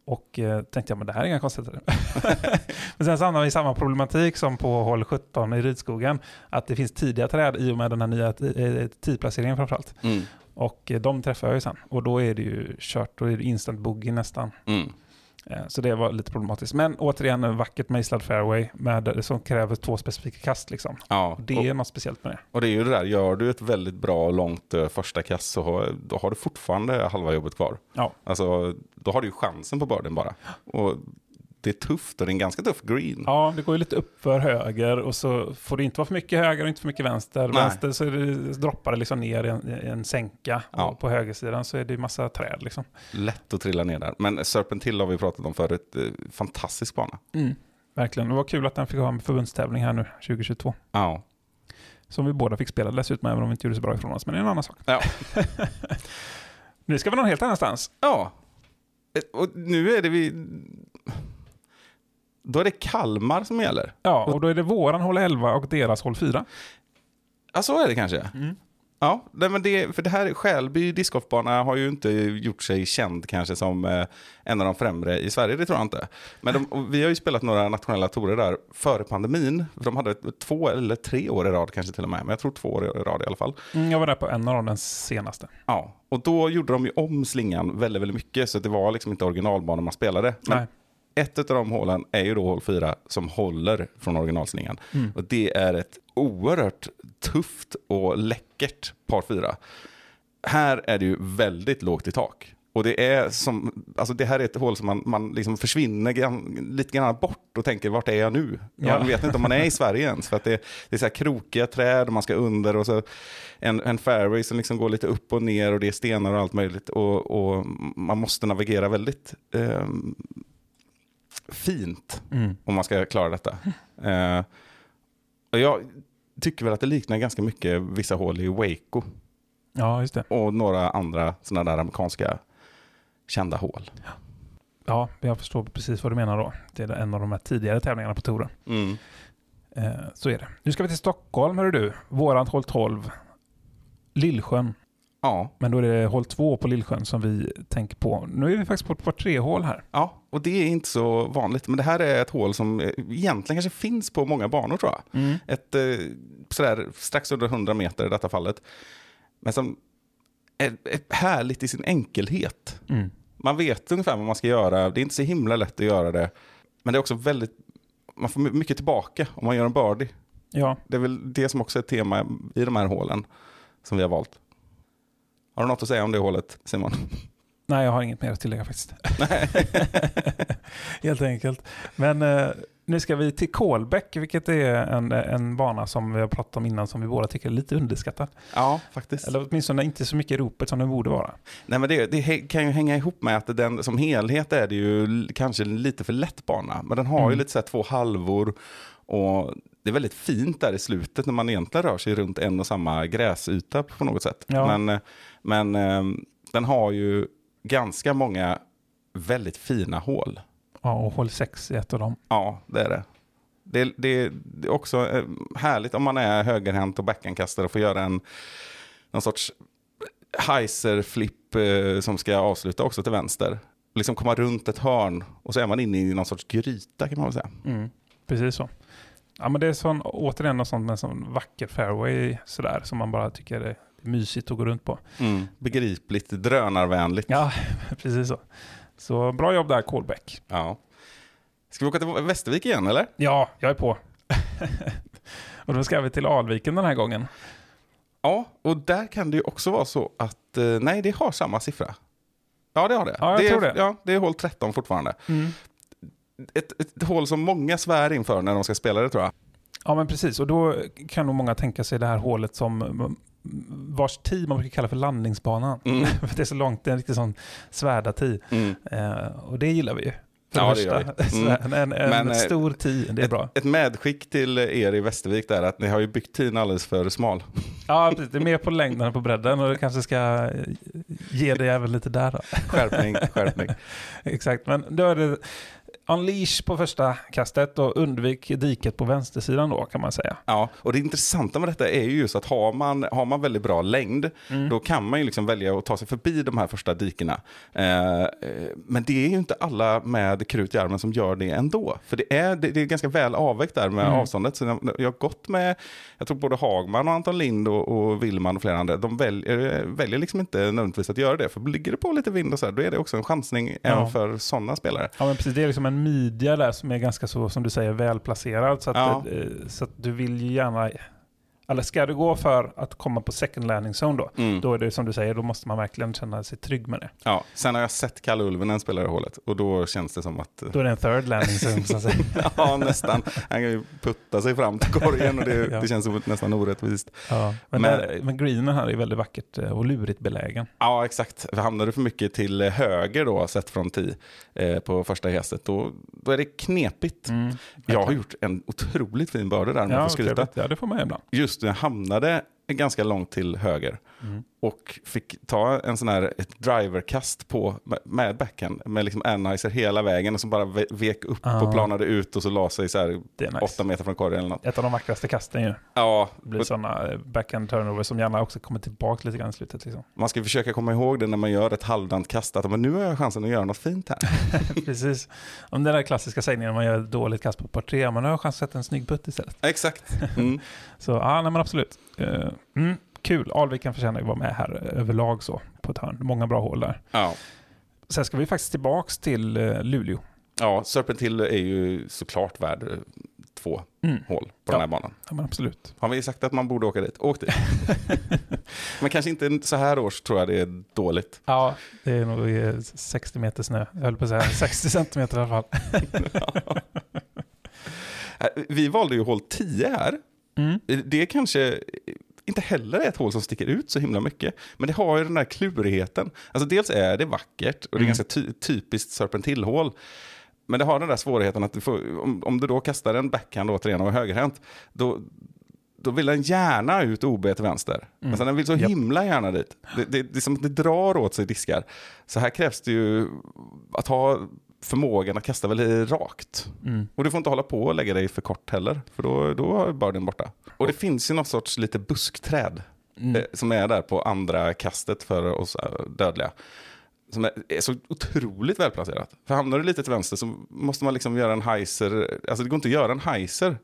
Och eh, tänkte jag, men det här är inga konstigheter. [laughs] men sen så hamnade vi i samma problematik som på hål 17 i Ridskogen. Att det finns tidiga träd i och med den här nya eh, tidplaceringen framförallt. mm. Och eh, de träffar jag ju sen. Och då är det ju kört, då är det instant boogie nästan. Mm. Eh, Så det var lite problematiskt. Men återigen en vackert mejslad fairway med, som kräver två specifika kast. Liksom. Ja, Och det och, är något speciellt med det. och det är ju det där, gör du ett väldigt bra långt eh, första kast så har, då har du fortfarande halva jobbet kvar. Ja. Alltså, då har du ju chansen på börden bara. Och det är tufft och det är en ganska tuff green. Ja, det går ju lite upp för höger och så får det inte vara för mycket höger och inte för mycket vänster. Nej. Vänster så det, droppar det liksom ner i en, i en sänka. Ja. Och på högersidan så är det ju massa träd. Liksom. Lätt att trilla ner där. Men Serpent Hill har vi pratat om förut. Eh, Fantastisk bana. Verkligen. Det var kul att den fick ha en förbundstävling här nu 2022. Ja. Som vi båda fick spela dessutom, även om vi inte gjorde så bra ifrån oss. Men det är en annan sak. Ja. [laughs] nu ska vi någon helt annanstans. ja. Eh, Och nu är det vi... Då är det Kalmar som gäller. Ja, och då är det våran håll 11 och deras håll 4. Ja, så är det kanske. Ja, nej, men det, för det här Skälby discgolfbana har ju inte gjort sig känd kanske som eh, en av de främre i Sverige, det tror jag inte. Men de, vi har ju spelat några nationella torer där före pandemin. De hade två eller tre år i rad kanske till och med, men jag tror två år i rad i alla fall. Mm, jag var där på en av dem, den senaste. Ja, och då gjorde de ju om slingan väldigt, väldigt mycket, så det var liksom inte originalbanan man spelade. Men Nej. Ett av de hålen är ju då hål 4 som håller från originalslingan. Mm. Och det är ett oerhört tufft och läckert par 4. Här är det ju väldigt lågt i tak. Och det är som, alltså det här är ett hål som man, man liksom försvinner grann, lite grann bort och tänker vart är jag nu? Ja. Man vet inte om man är i Sverige ens. För att det, det är så här krokiga träd och man ska under och så en, en fairway som liksom går lite upp och ner och det är stenar och allt möjligt. Och, och man måste navigera väldigt ehm, fint Mm. om man ska klara detta. [laughs] Eh, och jag tycker väl att det liknar ganska mycket vissa hål i Waco Ja, just det. och några andra sådana där amerikanska kända hål. Ja, jag förstår precis vad du menar då. Det är en av de här tidigare tävlingarna på touren. Mm. Eh, så är det. Nu ska vi till Stockholm, hör du. Vårat håll 12. Lillsjön. Ja, Men då är det håll 2 på Lillsjön som vi tänker på. Nu är vi faktiskt på ett par tre hål här. ja, och det är inte så vanligt. Men det här är ett hål som eh, egentligen kanske finns på många banor tror jag. Ett eh, sådär strax under 100 meter i detta fallet. Men som är, är härligt i sin enkelhet. Mm. Man vet ungefär vad man ska göra. Det är inte så himla lätt att göra det. Men det är också väldigt, man får mycket tillbaka om man gör en birdie. Ja, Det är väl det som också är ett tema i de här hålen som vi har valt. Har du något att säga om det hålet, Simon? nej jag har inget mer att tillägga faktiskt. [laughs] Helt enkelt. Men eh, nu ska vi till Kolbäck, vilket är en, en bana som vi har pratat om innan som vi båda tycker är lite underskattad. Ja, faktiskt. Eller åtminstone inte så mycket i ropet som det borde vara. Nej, men det, det kan ju hänga ihop med att den som helhet är det ju kanske lite för lätt bana. Men den har ju Mm. lite så här två halvor och det är väldigt fint där i slutet när man egentligen rör sig runt en och samma gräsyta på något sätt. Ja. Men, eh, men eh, den har ju ganska många väldigt fina hål. Ja, och håll 6 är ett av dem. Ja, det är det. Det, det, det är också eh, härligt om man är högerhänt och backhandkastare och får göra en någon sorts heiser-flipp eh, som ska avsluta också till vänster. Liksom komma runt ett hörn och så är man inne i någon sorts gryta kan man väl säga. Mm, precis så. Ja, men det är sån, återigen något sånt med sån vacker fairway sådär, som man bara tycker är mysigt att gå runt på. Mm. Begripligt, drönarvänligt. Ja, [laughs] precis så. Så bra jobb där, Kolbäck. Ja. Ska vi åka till Västervik igen eller? Ja, jag är på. [laughs] och då ska vi till Alviken den här gången. Ja, och där kan det ju också vara så att, eh, nej det har samma siffra. Ja det har det. Ja, jag det tror är, det. Ja, det är hål 13 fortfarande. Ett, ett hål som många svär inför när de ska spela det tror jag. Ja, men precis. Och då kan nog många tänka sig det här hålet som vars tee man brukar kalla för landningsbanan. Mm. [laughs] det är så långt, det är en riktig sån svärda-tee. Mm. Eh, och det gillar vi ju. För Ja, det det gör. Mm. [laughs] En, en Men, eh, stor tee, det är bra. Ett, ett medskick till er i Västervik där att ni har ju byggt tiden alldeles för smal. Ja, precis. Det är mer på längden än på bredden och det kanske ska eh, ge dig även lite där. Då. Skärpning, skärpning. [laughs] Exakt, men då är det unleash på första kastet och undvik diket på vänstersidan då kan man säga. Ja, och det intressanta med detta är ju just att har man, har man väldigt bra längd, Mm. då kan man ju liksom välja att ta sig förbi de här första dikena. Eh, men det är ju inte alla med krut i armen som gör det ändå. För det är, det, det är ganska väl avvägt där med Mm. avståndet. Så jag, jag har gått med, jag tror både Hagman och Anton Lind och, och Willman och flera andra, de väljer, väljer liksom inte nödvändigtvis att göra det. För ligger det på lite vind och så här, då är det också en chansning även Ja. för sådana spelare. Ja men precis, det är liksom en midja där som är ganska så, som du säger, välplacerad. Så att, Ja. eh, så att du vill ju gärna, eller ska du gå för att komma på second landing zone då, Mm. då är det som du säger, då måste man verkligen känna sig trygg med det. Ja, sen har jag sett Kalle Ulvenen spela i hålet och då känns det som att Då är det en third landing zone så att säga. [laughs] Ja, nästan. Han kan ju putta sig fram till korgen och det, [laughs] Ja. det känns som nästan orättvist. Ja, men, Men- där, men greenen här är väldigt vackert eh, och lurigt belägen. Ja, exakt. För Hamnar du för mycket till höger då, sett från 10 eh, på första hästet, då, då är det knepigt. Mm, Jag har gjort en otroligt fin börde där, om jag Ja, får skryta. ja, det får man ibland. Just just jag hamnade ganska långt till höger. Mm. och fick ta en sån här, ett driverkast på, med- backhand, med liksom anhyzer hela vägen och så bara ve- vek upp Ah. och planade ut och så la sig så här nice. åtta meter från korgen eller något. Ett av de vackraste kasten ju. Ja, Det blir sådana backhand turnover som gärna också kommer tillbaka lite grann i slutet. Liksom. Man ska försöka komma ihåg det när man gör ett halvdant kast, att men nu har jag chansen att göra något fint här. [laughs] Precis. Om den där klassiska sägningen man gör ett dåligt kast på par tre, men nu har jag chans att sätta en snygg putt istället. Exakt. Mm. [laughs] Så ja, nej, men absolut. Eh, mm, kul. Alviken förtjänar ju vara med här överlag så på ett hörn. Många bra hål där. Ja. Sen ska vi faktiskt tillbaks till eh, Luleå. ja, Serpent Hill är ju såklart värd eh, två Mm. hål på Ja. den här banan. Ja, men absolut. Har vi sagt att man borde åka dit? Åk dit. [laughs] Men kanske inte så här års tror jag det är dåligt. Ja, det är nog eh, 60 meter snö. Jag höll på att säga [laughs] 60 centimeter i alla fall. [laughs] Eh, Vi valde ju hål 10 här. Mm. Det är kanske inte heller ett hål som sticker ut så himla mycket. Men det har ju den där klurigheten. Alltså dels är det vackert och det är Mm. ganska ty typiskt Serpent Hill-hål. Men det har den där svårigheten att du får, om, om du då kastar en backhand återigen och är högerhänt, då, då vill den gärna ut OB till vänster. Men sen den vill så Japp. himla gärna dit. Det, det, det är som att det drar åt sig diskar. Så här krävs det ju att ha förmågan att kasta väldigt rakt. Mm. Och du får inte hålla på och lägga dig för kort heller, för då, då är börden borta. Och det finns ju något sorts lite buskträd Mm. eh, som är där på andra kastet för oss eh, dödliga. Som är, är så otroligt välplacerat. För hamnar du lite till vänster så måste man liksom göra en heiser. Alltså det går inte att göra en heiser.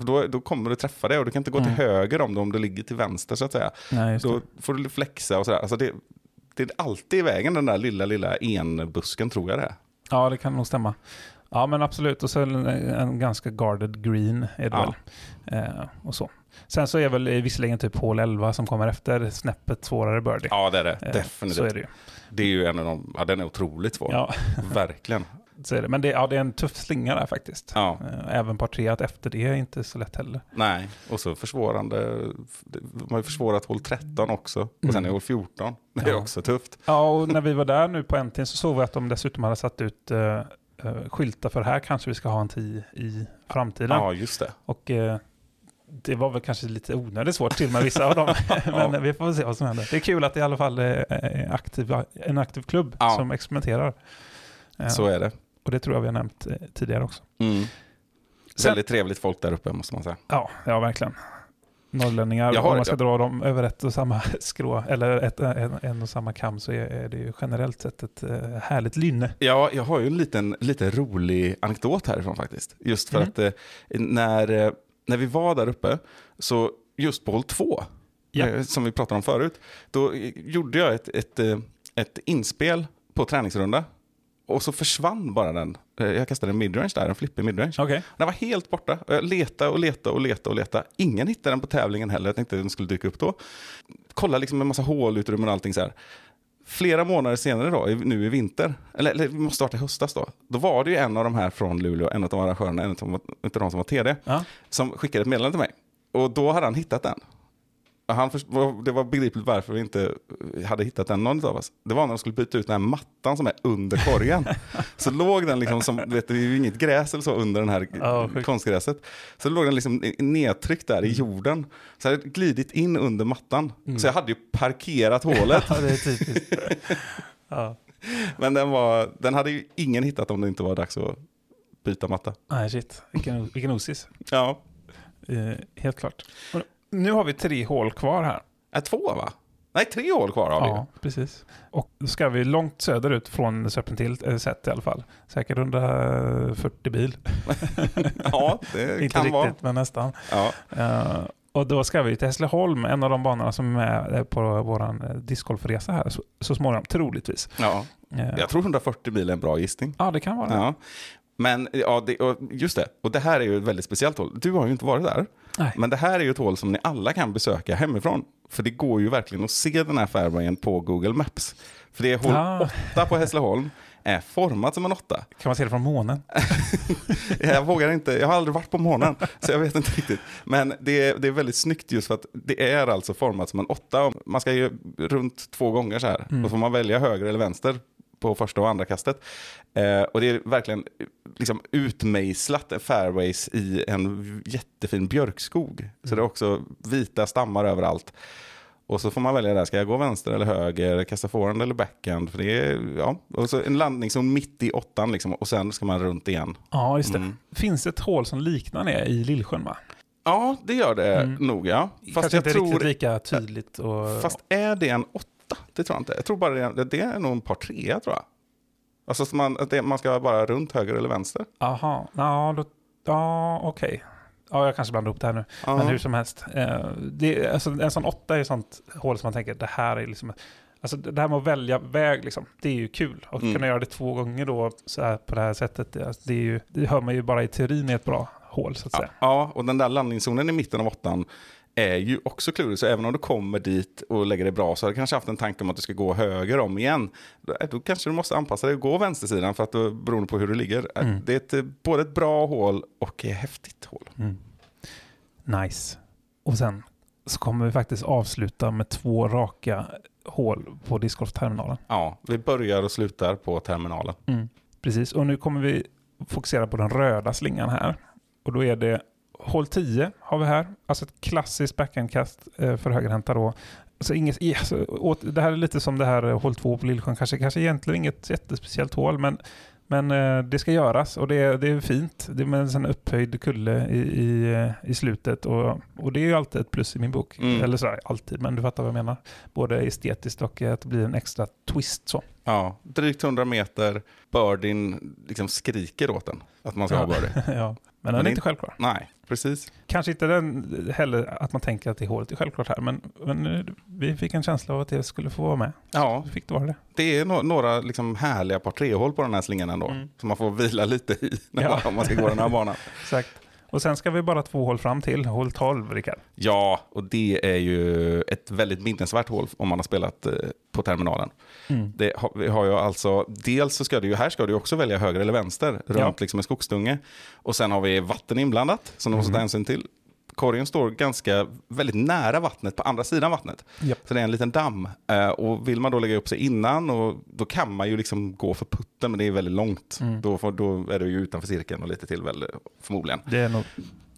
Då, då kommer du träffa det och du kan inte gå Mm. till höger om det om du ligger till vänster så att säga. Nej. Då får du flexa och sådär. Alltså det, det är alltid i vägen den där lilla, lilla enbusken tror jag det är. Ja, det kan nog stämma. Ja, men absolut. Och så en, en ganska guarded green är det Ja. väl. Eh, och så. Sen så är väl eh, visserligen typ hål 11 som kommer efter snäppet svårare birdie. Ja, det är det. Eh, Definitivt. Så är det ju. Det är ju en av de, ja den är otroligt svår. Ja, Verkligen. Så är det. Men det, ja, det är en tuff slinga där faktiskt. Ja, Eh, Även par tre, att efter det är inte så lätt heller. nej. Och så försvårande, de har ju försvårat hål 13 också. Och sen är hål 14. Det är Ja. också tufft. Ja, och när vi var där nu på NT så såg vi att de dessutom hade satt ut eh, skyltar för här kanske vi ska ha en 10 i framtiden. Ja, just det. Och eh, det var väl kanske lite onödigt svårt till med vissa av dem. [laughs] [laughs] Men Ja. vi får se vad som händer. Det är kul att det i alla fall är är aktiv, en aktiv klubb Ja. som experimenterar. Så är det. Och det tror jag vi har nämnt eh, tidigare också. Mm. Sen- Väldigt trevligt folk där uppe måste man säga. Ja, ja verkligen. Norrlänningar, har- om man ska jag- dra dem över ett och samma [laughs] skrå, eller ett, en, en och samma kam, så är, det ju generellt sett ett eh, härligt lynne. Ja, jag har ju en liten, lite rolig anekdot härifrån faktiskt. Just för Mm. att eh, när, när vi var där uppe, så just på hål 2, Ja. eh, som vi pratade om förut, då gjorde jag ett, ett, ett inspel på träningsrunda. Och så försvann bara den. Eh, Jag kastade en midrange där, en flippig midrange. Okej. Den var helt borta. Jag letade och letade och letade och letade. Ingen hittade den på tävlingen heller. Jag tänkte att den skulle dyka upp då. Kolla liksom en massa hålutrymmen och allting så här. Flera månader senare då, nu i vinter, eller, eller vi måste starta i höstas då. Då var det ju en av de här från Luleå, en av de arrangörerna, en av de som var TD, Ja. som skickade ett meddelande till mig. Och då hade han hittat den. Han först, det var begripligt varför vi inte hade hittat den någon av oss. Det var när de skulle byta ut den här mattan som är under korgen. [laughs] så låg den liksom som, vet det är ju inget gräs eller så under den här sjukt. konstgräset. Så låg den liksom nedtryckt där i jorden. Så hade glidit in under mattan. Så jag hade ju parkerat hålet. [laughs] ja, det är typiskt. [laughs] ja. Men den, var, den hade ju ingen hittat om det inte var dags att byta matta. Nej, shit. Vilken, vilken osis. Ja. Eh, helt klart. Nu har vi tre hål kvar här. Är två va? Nej, tre hål kvar har vi. Ja, precis. Och då ska vi långt söderut från Serpentil, eh, sett i alla fall. Säkert 140 bil. [laughs] ja, det [laughs] Inte kan riktigt, vara. men nästan. Ja. Eh, och då ska vi till Hässleholm, en av de banorna som är med eh, på vår discgolfresa här så, så småningom, troligtvis. ja. Eh, Jag tror 140 bil är en bra gissning. Ja, det kan vara det. Ja. Men ja, det, just det, och det här är ju ett väldigt speciellt hål. Du har ju inte varit där. Nej. Men det här är ju ett hål som ni alla kan besöka hemifrån. För det går ju verkligen att se den här fairwayen på Google Maps. För det är hål Ah. 8 på Hässleholm, är format som en åtta. Kan man se det från månen? [laughs] Jag vågar inte, jag har aldrig varit på månen, så jag vet inte riktigt. Men det är, det är väldigt snyggt just för att det är alltså format som en åtta. Man ska ju runt två gånger så här. Då får man välja höger eller vänster på första och andra kastet. Eh, och det är verkligen liksom utmejslat fairways i en jättefin björkskog. Så det är också vita stammar överallt. Och så får man välja där, ska jag gå vänster eller höger, kasta forehand eller backhand? För det är, ja, och så en landningszon mitt i åttan liksom, och sen ska man runt igen. Ja, just det. Mm. Finns ett hål som liknar det i Lillsjön va? Ja, det gör det Mm. nog ja. Fast Kanske jag inte tror, riktigt lika tydligt. Och... fast är det en åtta? Det tror jag inte. Jag tror bara det är, det är nog en par trea tror jag. Alltså man, det, man ska vara runt höger eller vänster. Aha, ja, då... ja okej. Ja, jag kanske blandar ihop det här nu. Ja. Men hur som helst. Eh, det, alltså, en sån åtta är ett sånt hål som man tänker, det här är liksom... Alltså det här med att välja väg, liksom, det är ju kul. Och Mm. kunna göra det två gånger då, så här, på det här sättet, det, alltså, det, är ju, det hör man ju bara i teorin är ett bra hål, så att Ja, säga. ja, och den där landningszonen i mitten av åttan är ju också klurig. Så även om du kommer dit och lägger det bra så har du kanske haft en tanke om att du ska gå höger om igen. Då, då kanske du måste anpassa dig och gå vänstersidan för att då, beroende på hur du ligger. Mm. Det är ett, eh, både ett bra hål och ett häftigt hål. Mm. Nice. Och sen så kommer vi faktiskt avsluta med två raka hål på discgolfterminalen. Ja, vi börjar och slutar på terminalen. Mm. Precis, och nu kommer vi fokusera på den röda slingan här. Och då är det hål 10 har vi här. Alltså ett klassiskt backhandkast eh, för högerhänta då. Alltså inget, alltså, det här är lite som det här eh, hål 2 på Lillsjön. Kanske, kanske egentligen inget jättespeciellt hål, men, men eh, det ska göras och det, det är fint. Det är med en sån upphöjd kulle i, i, i slutet och, och det är ju alltid ett plus i min bok. Mm. Eller så alltid, men du fattar vad jag menar. Både estetiskt och att det blir en extra twist så. Ja, drygt 100 meter. Birdien liksom skriker åt den att man ska ha birdie. [laughs] ja. Men den Men är inte självklar. Nej, precis. Kanske inte den heller att man tänker att det hålet är självklart här, men, men eh, vi fick en känsla av att det skulle få vara med. Ja, Så fick det vara det. det är no några liksom härliga par trehål på den här slingan ändå. Mm. Som man får vila lite i när Ja. man ska gå den här [laughs] banan. Exakt. Och sen ska vi bara två hål fram till, hål 12, Rickard. Ja, och det är ju ett väldigt minnesvärt hål om man har spelat eh, på terminalen. Mm. Det har, har ju alltså, dels så ska du ju, här ska du också välja höger eller vänster, runt Ja. liksom en skogsdunge. Och sen har vi vatten inblandat, som du måste ta Mhm. hänsyn till. Korgen står ganska, väldigt nära vattnet, på andra sidan vattnet. Japp. Så det är en liten damm. Eh, och vill man då lägga upp sig innan, och då kan man ju liksom gå för putten, men det är väldigt långt. Mm. Då, får, då är du ju utanför cirkeln och lite till väl, eh, förmodligen. Det är nog...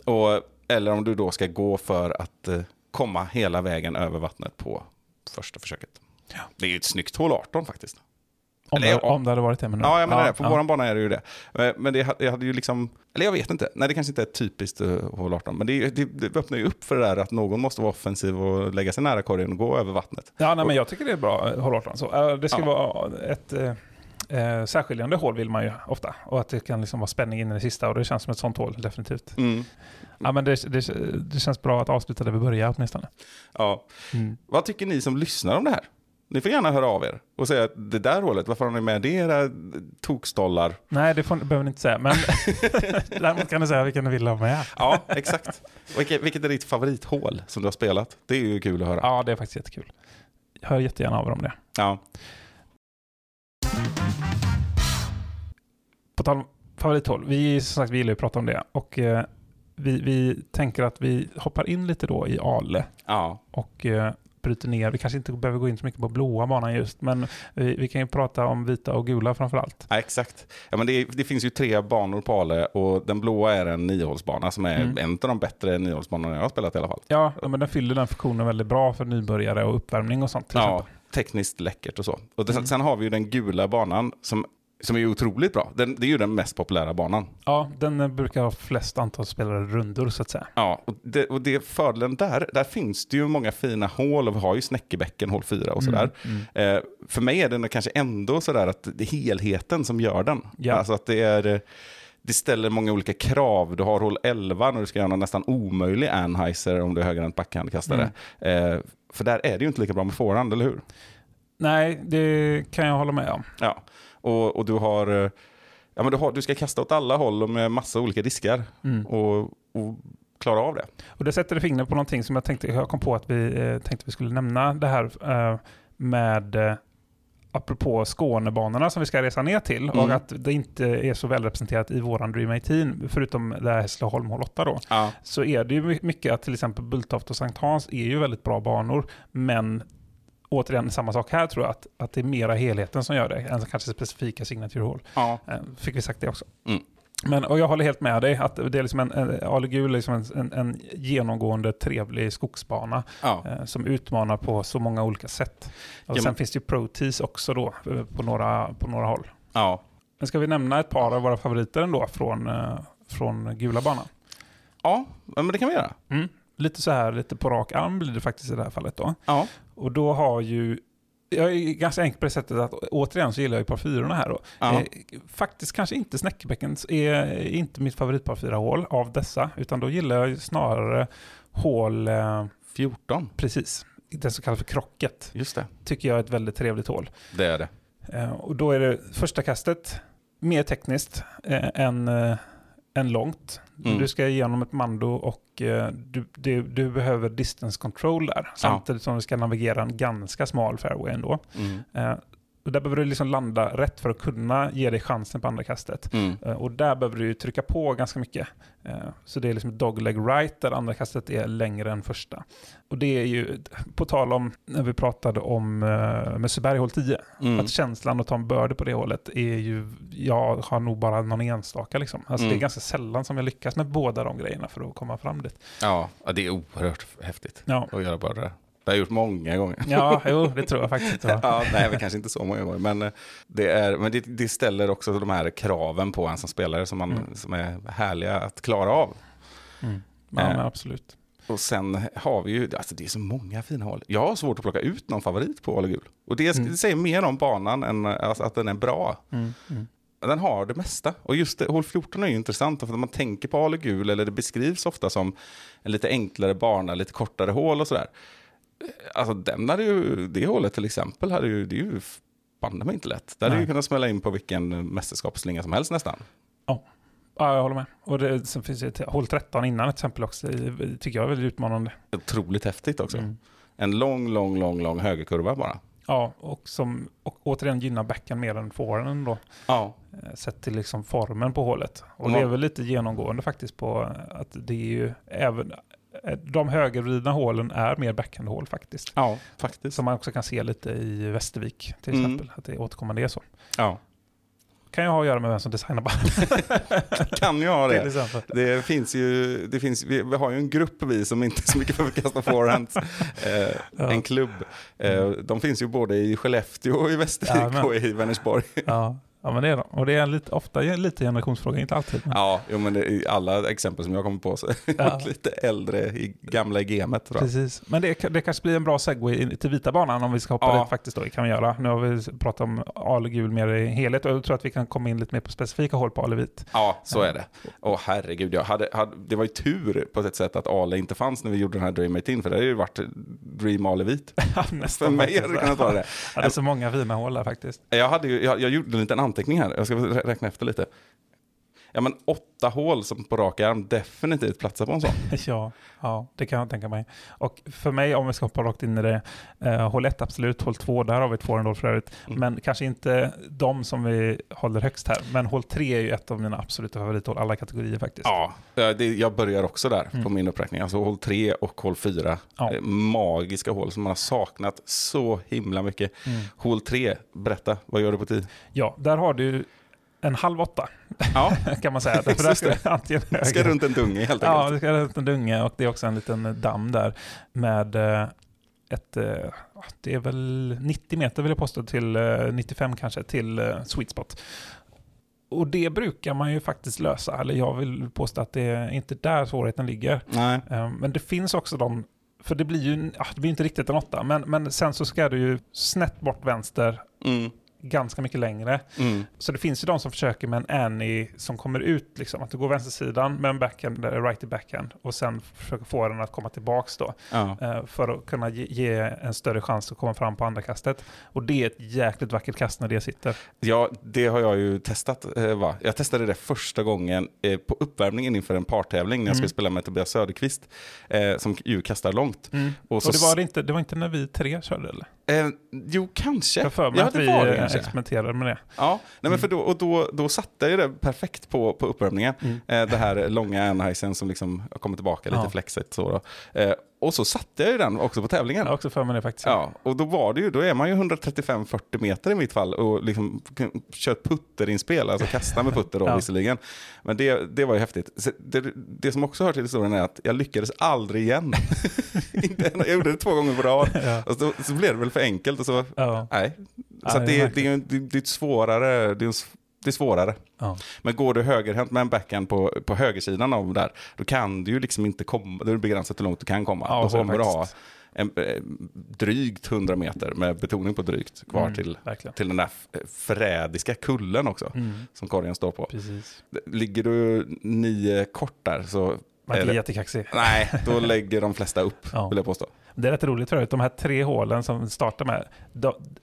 Och, eller om du då ska gå för att eh, komma hela vägen över vattnet på första försöket. Ja. Det är ju ett snyggt hål 18 faktiskt. Om, Eller, det, ja. om det hade varit det. Men Ja, jag menar det. På ja. våran bana är det ju det. Eh, Men det jag hade ju liksom, eller jag vet inte. Nej, det kanske inte är typiskt uh, hål 18. Men det, det, det öppnar ju upp för det där att någon måste vara offensiv och lägga sig nära korgen och gå över vattnet. Ja, nej, men jag tycker det är bra eh, hål 18. Så, eh, det ska Ja. vara ett eh, eh, särskiljande hål vill man ju ofta. Och att det kan liksom vara spänning in i det sista. Och det känns som ett sånt hål, definitivt. Mm. Ja, men det, det, det känns bra att avsluta där vi börjar åtminstone. Ja. Vad tycker ni som lyssnar om det här? Ni får gärna höra av er och säga att det där hålet, varför har ni med det era tokstollar? Nej, det får, behöver ni inte säga. Men [laughs] däremot kan du säga vilken du vill ha med. Ja, exakt. Vilket, vilket är ditt favorithål som du har spelat? Det är ju kul att höra. Ja, det är faktiskt jättekul. Jag hör jättegärna av er om det. Ja. På tal om favorithål. Vi, som sagt, vi gillar ju att prata om det. Och eh, vi, vi tänker att vi hoppar in lite då i Ale Ja. och eh, bryter ner. Vi kanske inte behöver gå in så mycket på blåa banan just, men vi, vi kan ju prata om vita och gula framför allt. Ja, exakt. Ja, men det, det finns ju tre banor på Ale och den blåa är en niohålsbana som är Mm. en av de bättre niohålsbanorna jag har spelat i alla fall. Ja, men den fyller den funktionen väldigt bra för nybörjare och uppvärmning och sånt. Ja, exempel. tekniskt läckert och så. Och det, Mm. Sen har vi ju den gula banan som som är otroligt bra. Den, det är ju den mest populära banan. Ja, den brukar ha flest antal spelare rundor så att säga. Ja, och det, och det fördelen där, där finns det ju många fina hål och vi har ju Snäckebäcken, hål 4 och sådär. Mm, Eh, för mig är den kanske ändå sådär att det är helheten som gör den. Ja. Alltså att det är... Det ställer många olika krav. Du har hål 11 när du ska göra en nästan omöjlig Anheuser om du är högerhänt backhandkastare. Mm. Eh, för där är det ju inte lika bra med forehand, eller hur? Nej, det kan jag hålla med om. Ja, och, och du har... eh, Ja, men du, har, du ska kasta åt alla håll och med massa olika diskar Mm. och, och klara av det. Och det sätter fingret på någonting som jag tänkte, jag kom på att vi eh, tänkte vi skulle nämna det här eh, med eh, apropå Skånebanorna som vi ska resa ner till och Mm. att det inte är så välrepresenterat i våran Dream 18, förutom det här Hässleholm hål 8 då, Ja, så är det ju my- mycket att till exempel Bulltoft och Sankt Hans är ju väldigt bra banor, men återigen samma sak här tror jag, att, att det är mera helheten som gör det, än kanske specifika signature hål. ja. Eh, Fick vi sagt det också. Mm. Men, och jag håller helt med dig, att det är liksom en, en, Ale Gul är liksom en, en, en genomgående trevlig skogsbana ja. eh, som utmanar på så många olika sätt. Och Ja, sen men- finns det ju Pro Tees också då, eh, på några, på några håll. ja. Men ska vi nämna ett par av våra favoriter ändå från, eh, från gula banan? Ja, men det kan vi göra. Mm. Lite så här, lite på rak arm blir det faktiskt i det här fallet då. Ja, Och då har ju, jag är ganska enkel på det sättet att återigen så gillar jag ju par fyrorna här då. ja. Eh, faktiskt kanske inte Snäckebäckens är inte mitt favoritpar fyra hål av dessa, utan då gillar jag ju snarare hål, eh, 14. precis, det som kallas för krocket, Just det, tycker jag är ett väldigt trevligt hål. det är det. Eh, och då är det första kastet mer tekniskt eh, än, eh, än långt. Mm. Du ska igenom ett mando och eh, du, du, du behöver distance control där, samtidigt som du ska navigera en ganska smal fairway ändå. Mm. Och där behöver du liksom landa rätt för att kunna ge dig chansen på andra kastet. Mm. Eh, Och där behöver du trycka på ganska mycket. Eh, Så det är liksom dogleg right där andra kastet är längre än första. Och det är ju, på tal om när vi pratade om eh, Mösseberg hål 10, Mm. att känslan att ta en börde på det hållet är ju, jag har nog bara någon enstaka liksom. Alltså Mm. det är ganska sällan som jag lyckas med båda de grejerna för att komma fram dit. Ja, ja, det är oerhört häftigt Ja, att göra bara det. Det har jag gjort många gånger. ja jo, det tror jag faktiskt. [laughs] Ja. Nej, kanske inte så många gånger. Men, eh, det, är, men det, det ställer också de här kraven på en som spelare som, man, Mm. som är härliga att klara av. Mm. Ja, Eh. absolut. Och sen har vi ju, alltså det är så många fina hål. Jag har svårt att plocka ut någon favorit på Ale Gul. Och det, Mm. det säger mer om banan än alltså, att den är bra. Mm. Mm. Den har det mesta. Och just det, hål 14 är ju intressant, för när man tänker på Ale Gul, eller det beskrivs ofta som en lite enklare bana, lite kortare hål och sådär. Alltså den hade ju, det hålet till exempel, hade ju, det är ju banne mig inte lätt. Det hade Nej. ju kunnat smälla in på vilken mästerskapsslinga som helst nästan. Ja, jag håller med. Och det, sen finns det ett hål 13 innan till exempel också, det tycker jag är väldigt utmanande. Otroligt häftigt också. Mm. En lång, lång, lång, lång högerkurva bara. Ja, och som och återigen gynnar backen mer än forehanden då. Ja. eh, Sett till liksom formen på hålet. Och Och det är väl lite genomgående faktiskt på att det är ju även de högervridna hålen är mer backhandhål faktiskt. Ja, faktiskt. Som man också kan se lite i Västervik till Mm. exempel. Att det återkommande är så. Ja. Kan ju ha att göra med vem som designar bandet. [laughs] Kan ju ha det. Det finns ju, det finns, vi, vi har ju en grupp vi som inte är så mycket för att kasta forehands. [laughs] Eh, Ja. En klubb. Eh, de finns ju både i Skellefteå och i Västervik Jajamän. och i Vänersborg. Ja. Ja, men det är de. Och det är lite, ofta lite generationsfråga, inte alltid. Men, Ja, jo, men det, i alla exempel som jag kommer på så [laughs] Ja. lite äldre i gamla gamet. Tror jag. Precis. Men det, det kanske blir en bra segway till vita banan om vi ska hoppa Ja. dit faktiskt då. Det kan vi göra. Nu har vi pratat om al och gul mer i helhet och jag tror att vi kan komma in lite mer på specifika håll på al och vit. Ja, så är det. Och herregud, jag hade, hade, det var ju tur på ett sätt att Ale inte fanns när vi gjorde den här Dream 18, för det hade ju varit Dream Ale vit. [laughs] För mig hade det kunnat vara det. Ja, det är så många fina hål där faktiskt. Jag, hade ju, jag, jag gjorde en liten anteckning här, jag ska räkna efter lite. Ja men åtta hål som på rak arm definitivt platsar på en sån. [laughs] Ja, ja, det kan jag tänka mig. Och för mig, om vi ska hoppa rakt in i det, eh, håll 1 absolut, håll 2, där har vi två hål för övrigt. Mm. Men kanske inte de som vi håller högst här. Men håll 3 är ju ett av mina absoluta favorithål, alla kategorier faktiskt. Ja, eh, det, jag börjar också där på Mm. min uppräkning. Alltså hål 3 och hål 4. Ja. Eh, Magiska hål som man har saknat så himla mycket. Mm. Hål 3, berätta, vad gör du på tid? Ja, där har du en halv åtta Ja, [laughs] kan man säga. För där ska [laughs] antingen jag ska runt en dunge helt Ja, enkelt. det ska runt en dunge och det är också en liten damm där med eh, ett, eh, ja, det är väl 90 meter vill jag påstå, till eh, 95 kanske, till eh, sweet spot. Och det brukar man ju faktiskt lösa, eller jag vill påstå att det är inte där svårigheten ligger. Nej. Eh, Men det finns också de, för det blir ju ja, det blir inte riktigt en åtta, men, men sen så ska du ju snett bort vänster Mm. Ganska mycket längre. Mm. Så det finns ju de som försöker med en Annie som kommer ut, liksom, att du går vänstersidan med en backhand, eller righty backhand, och sen försöker få den att komma tillbaks då, Ja. eh, för att kunna ge, en större chans att komma fram på andra kastet. Och det är ett jäkligt vackert kast när det sitter. ja, det har jag ju testat. Eh, va? Jag testade det första gången eh, på uppvärmningen inför en partävling när jag Mm. skulle spela med Tobias Söderqvist, som ju kastar långt. Och Och, så det, var det, inte, det var inte när vi tre körde eller? Eh, jo, kanske. Jag för mig ja, att det vi var det. Experimenterade med det. Ja, nej, men för då, och då, då satte jag det perfekt på, på uppvärmningen. Mm. Eh, det här långa Anheisen som liksom kommit tillbaka lite Ja. flexigt. Så. Eh, och så satte jag ju den också på tävlingen. Jag har också för mig det faktiskt. Ja, och då var det ju, då är man ju 135-40 meter i mitt fall och liksom kör ett putterinspel, alltså kasta med putter då [laughs] Ja. visserligen. Men det, det var ju häftigt. Det, det som också hör till historien är att jag lyckades aldrig igen. [laughs] [laughs] Jag gjorde det två gånger på rad. Ja. Och så, så blev det väl för enkelt och så, Ja. nej. Så det är det, är, det, det är svårare, det är, det är svårare. Ja. Men går du högerhänt med en backhand på, på högersidan av där, då kan du ju liksom inte komma, då är det begränsat hur långt du kan komma. Ja, då kommer du ha en, eh, drygt 100 meter, med betoning på drygt, kvar Mm, till, Verkligen. till den där f- förrädiska kullen också, Mm, som korgen står på. precis. Ligger du nio kort där så, Man är inte jättekaxig. nej, [laughs] då lägger de flesta upp, Ja. vill jag påstå. Det är rätt roligt för övrigt, de här tre hålen som vi startar med,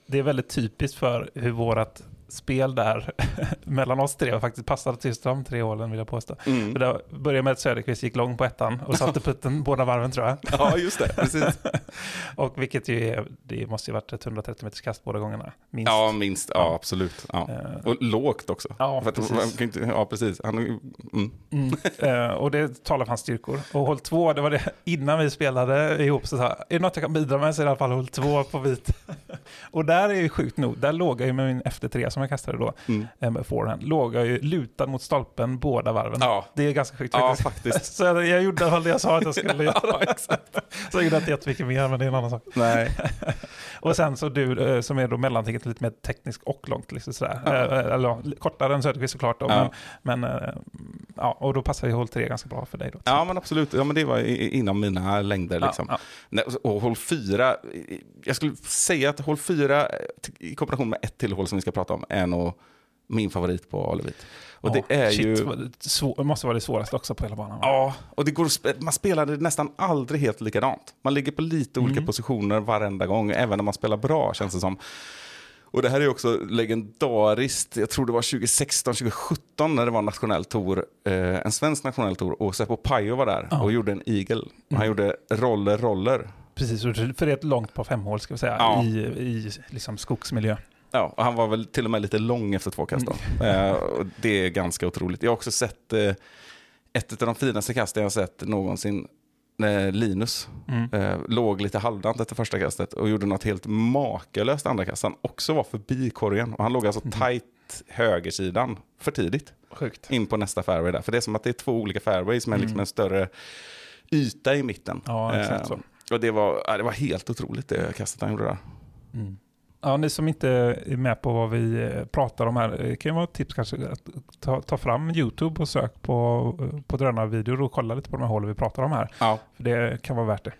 det är väldigt typiskt för hur vårt spel där [laughs] mellan oss tre faktiskt passade till just de tre hålen vill jag påstå. Mm. För det började med att Söderqvist gick lång på ettan och [laughs] satte putten båda varven tror jag. Ja, just det, precis. [laughs] Och vilket ju är, det måste ju varit ett 130 meters kast båda gångerna. Minst. Ja, minst, ja, Ja. absolut. Ja. Eh, Och lågt också. Ja, precis. inte, ja, precis. Han, mm. Mm. Eh, och det talar för hans styrkor. Och håll två, det var det innan vi spelade ihop så jag, är det något jag kan bidra med så är det i alla fall håll två på vit. och där är ju sjukt nog, där låg jag ju med min efter tre som jag kastade då, Mm. eh, med forehand, låg jag ju lutad mot stolpen båda varven. Ja. Det är ganska sjukt ja, faktiskt. [laughs] Så jag, jag gjorde fall det jag sa att jag skulle [laughs] göra. Ja, exakt. [laughs] Så jag gjorde inte jättemycket mer, men det är en annan sak. Nej. Och sen så du eh, som är då mellantinget lite mer teknisk och långt, liksom sådär. Ja. Eh, Eller ja, kortare än Söderqvist såklart då, Ja. men, men ja, och då passar ju håll tre ganska bra för dig då. Ja, men absolut. Ja, men det var inom mina längder. Liksom. Ja, Nej, och håll fyra, jag skulle säga att håll fyra i kombination med ett till håll som vi ska prata om är nog min favorit på Alevit. Och Ja, det är shit, ju... det måste vara det svåraste också på hela banan. Ja, och det går, att man spelar det nästan aldrig helt likadant. Man ligger på lite olika Mm. positioner varenda gång, även när man spelar bra känns det som. Och det här är också legendariskt, jag tror det var 2016, 2017 när det var en nationell tour, eh, en svensk nationell tour och Seppo Pajo var där Ja. och gjorde en eagle. Han Mm. gjorde roller, roller. Precis, för det är ett långt par femhål ska vi säga, Ja. i, i liksom skogsmiljö. Ja, och han var väl till och med lite lång efter två kast. Då. Eh, det är ganska otroligt. Jag har också sett eh, ett av de finaste kasten jag har sett någonsin. När Linus Mm. eh, låg lite halvdant efter första kastet och gjorde något helt makalöst andra kast. Han också var förbi korgen. Och han låg alltså Mm. tight högersidan för tidigt Sjukt. in på nästa fairway där. För det är som att det är två olika fairways med liksom Mm. en större yta i mitten. Ja, exakt Eh, så. Och det var, det var helt otroligt det kastet han gjorde där. Mm. Ja, ni som inte är med på vad vi eh, pratar om här, eh, kan ju vara ett tips kanske att ta, ta fram YouTube och sök på, eh, på drönarvideor och kolla lite på de här hålen vi pratar om här. Ja. För det kan vara värt det.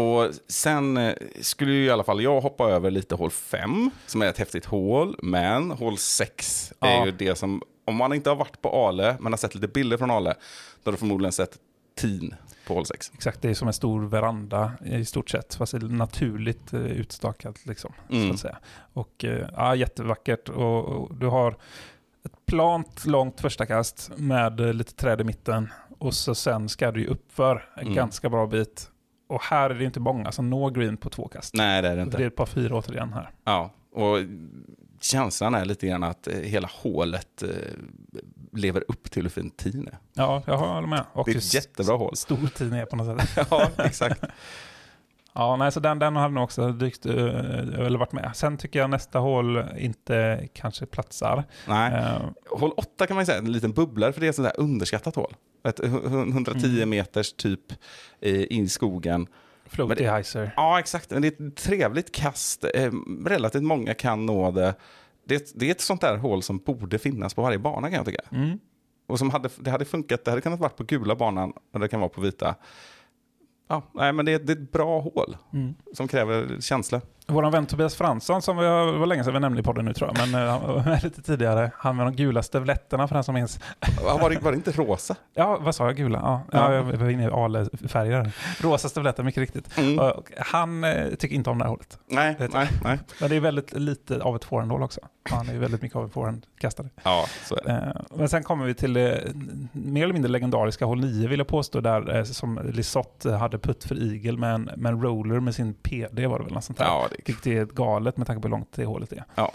Och sen skulle ju i alla fall jag hoppa över lite hål 5, som är ett häftigt hål. Men hål 6 är Ja. ju det som, om man inte har varit på Ale, men har sett lite bilder från Ale, då har du förmodligen sett tin på hål 6. Exakt, det är som en stor veranda i stort sett, fast det naturligt eh, utstakat liksom. Så Mm. att säga. Och eh, ja, jättevackert. Och, och du har ett plant, långt första kast med eh, lite träd i mitten. Och så sen ska du uppför en Mm. ganska bra bit. Och här är det inte många som når green på två kast. Nej, det är det Det inte. är ett par fyra återigen här. Ja, och känslan är lite grann att eh, hela hålet eh, lever upp till hur fint tin är. Ja, jag håller med. Och Det är ett jättebra hål. Stor tid är på något sätt. [laughs] Ja, exakt. [laughs] Ja, nej, så den, den hade nog också dykt, eh, eller varit med. Sen tycker jag nästa hål inte kanske platsar. Nej. Hål 8 kan man säga en liten bubblare, för det är ett sånt där underskattat hål. Ett hu- hu- 110 Mm. meters typ in i skogen. Floaty Heiser. Ja, exakt. Men det är ett trevligt kast. Eh, relativt många kan nå det. Det är, ett, det är ett sånt där hål som borde finnas på varje bana kan jag tycka. Mm. Och som hade, det hade funkat, det hade kunnat vara på gula banan och det kan vara på vita. Ja, nej, men det är, det är ett bra hål Mm. som kräver känsla. Vår vän Tobias Fransson, som vi har, var länge sedan vi nämnde i podden nu tror jag, men med lite tidigare. Han med de gula stövletterna för den som minns. Var det, var det inte rosa? Ja, vad sa jag? Gula? Ja, Ja. ja. jag var inne i Ale-färger. Rosa stövletter, mycket riktigt. Mm. Och han eh, tycker inte om det här hålet. Nej, nej, nej. Men det är väldigt lite av ett forehandhål också. Han är väldigt mycket av en forehandkastare. Ja, så är det. Eh, Men sen kommer vi till det mer eller mindre legendariska hål 9 vill jag påstå, där som Lisotte hade putt för Eagle med en, med en roller med sin PD var det väl något sånt där. Ja, det Vilket är galet med tanke på hur långt det hålet är. Ja.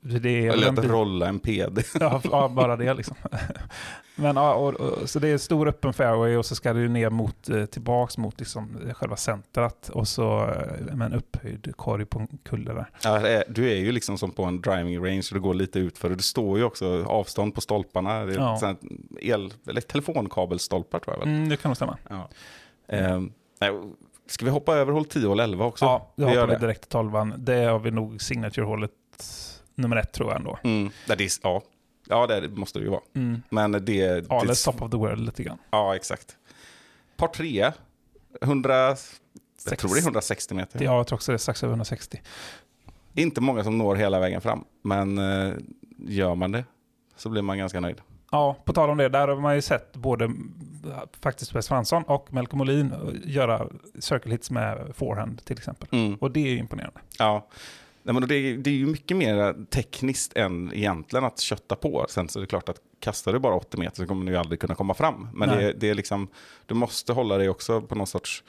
Det är Eller att rolla en PD. [laughs] Ja, ja, bara det liksom. [laughs] Men ja, och, och, så det är stor öppen fairway och så ska ju ner mot, eh, tillbaks mot liksom själva centrat och så eh, med en upphöjd korg på en kulle där. Ja, du är ju liksom som på en driving range och det går lite utför. Det står ju också avstånd på stolparna. Det är Ja. el, eller telefonkabelstolpar tror jag väl. Mm, det kan nog stämma. Ja. Ehm, nej, ska vi hoppa över hål 10 och 11 också? Ja, vi hoppar vi direkt till tolvan. Det har vi nog signature-hålet nummer ett tror jag ändå. Mm, det är, ja. ja, det måste det ju vara. Mm. Men det... Ales det top of the world lite grann. ja, exakt. Par 3, 100, jag tror det är 160 meter. Ja, jag tror också det är strax över 160. Inte många som når hela vägen fram, men eh, gör man det så blir man ganska nöjd. Ja, på tal om det, där har man ju sett både mm, faktiskt Tobias Fransson och Melker Molin göra circle hits med forehand till exempel. Mm. Och det är ju imponerande. Ja. Nej, men det, är, det är ju mycket mer tekniskt än egentligen att kötta på. Sen så är det klart att kastar du bara 80 meter så kommer du ju aldrig kunna komma fram. Men det, det är liksom, du måste hålla dig också på någon sorts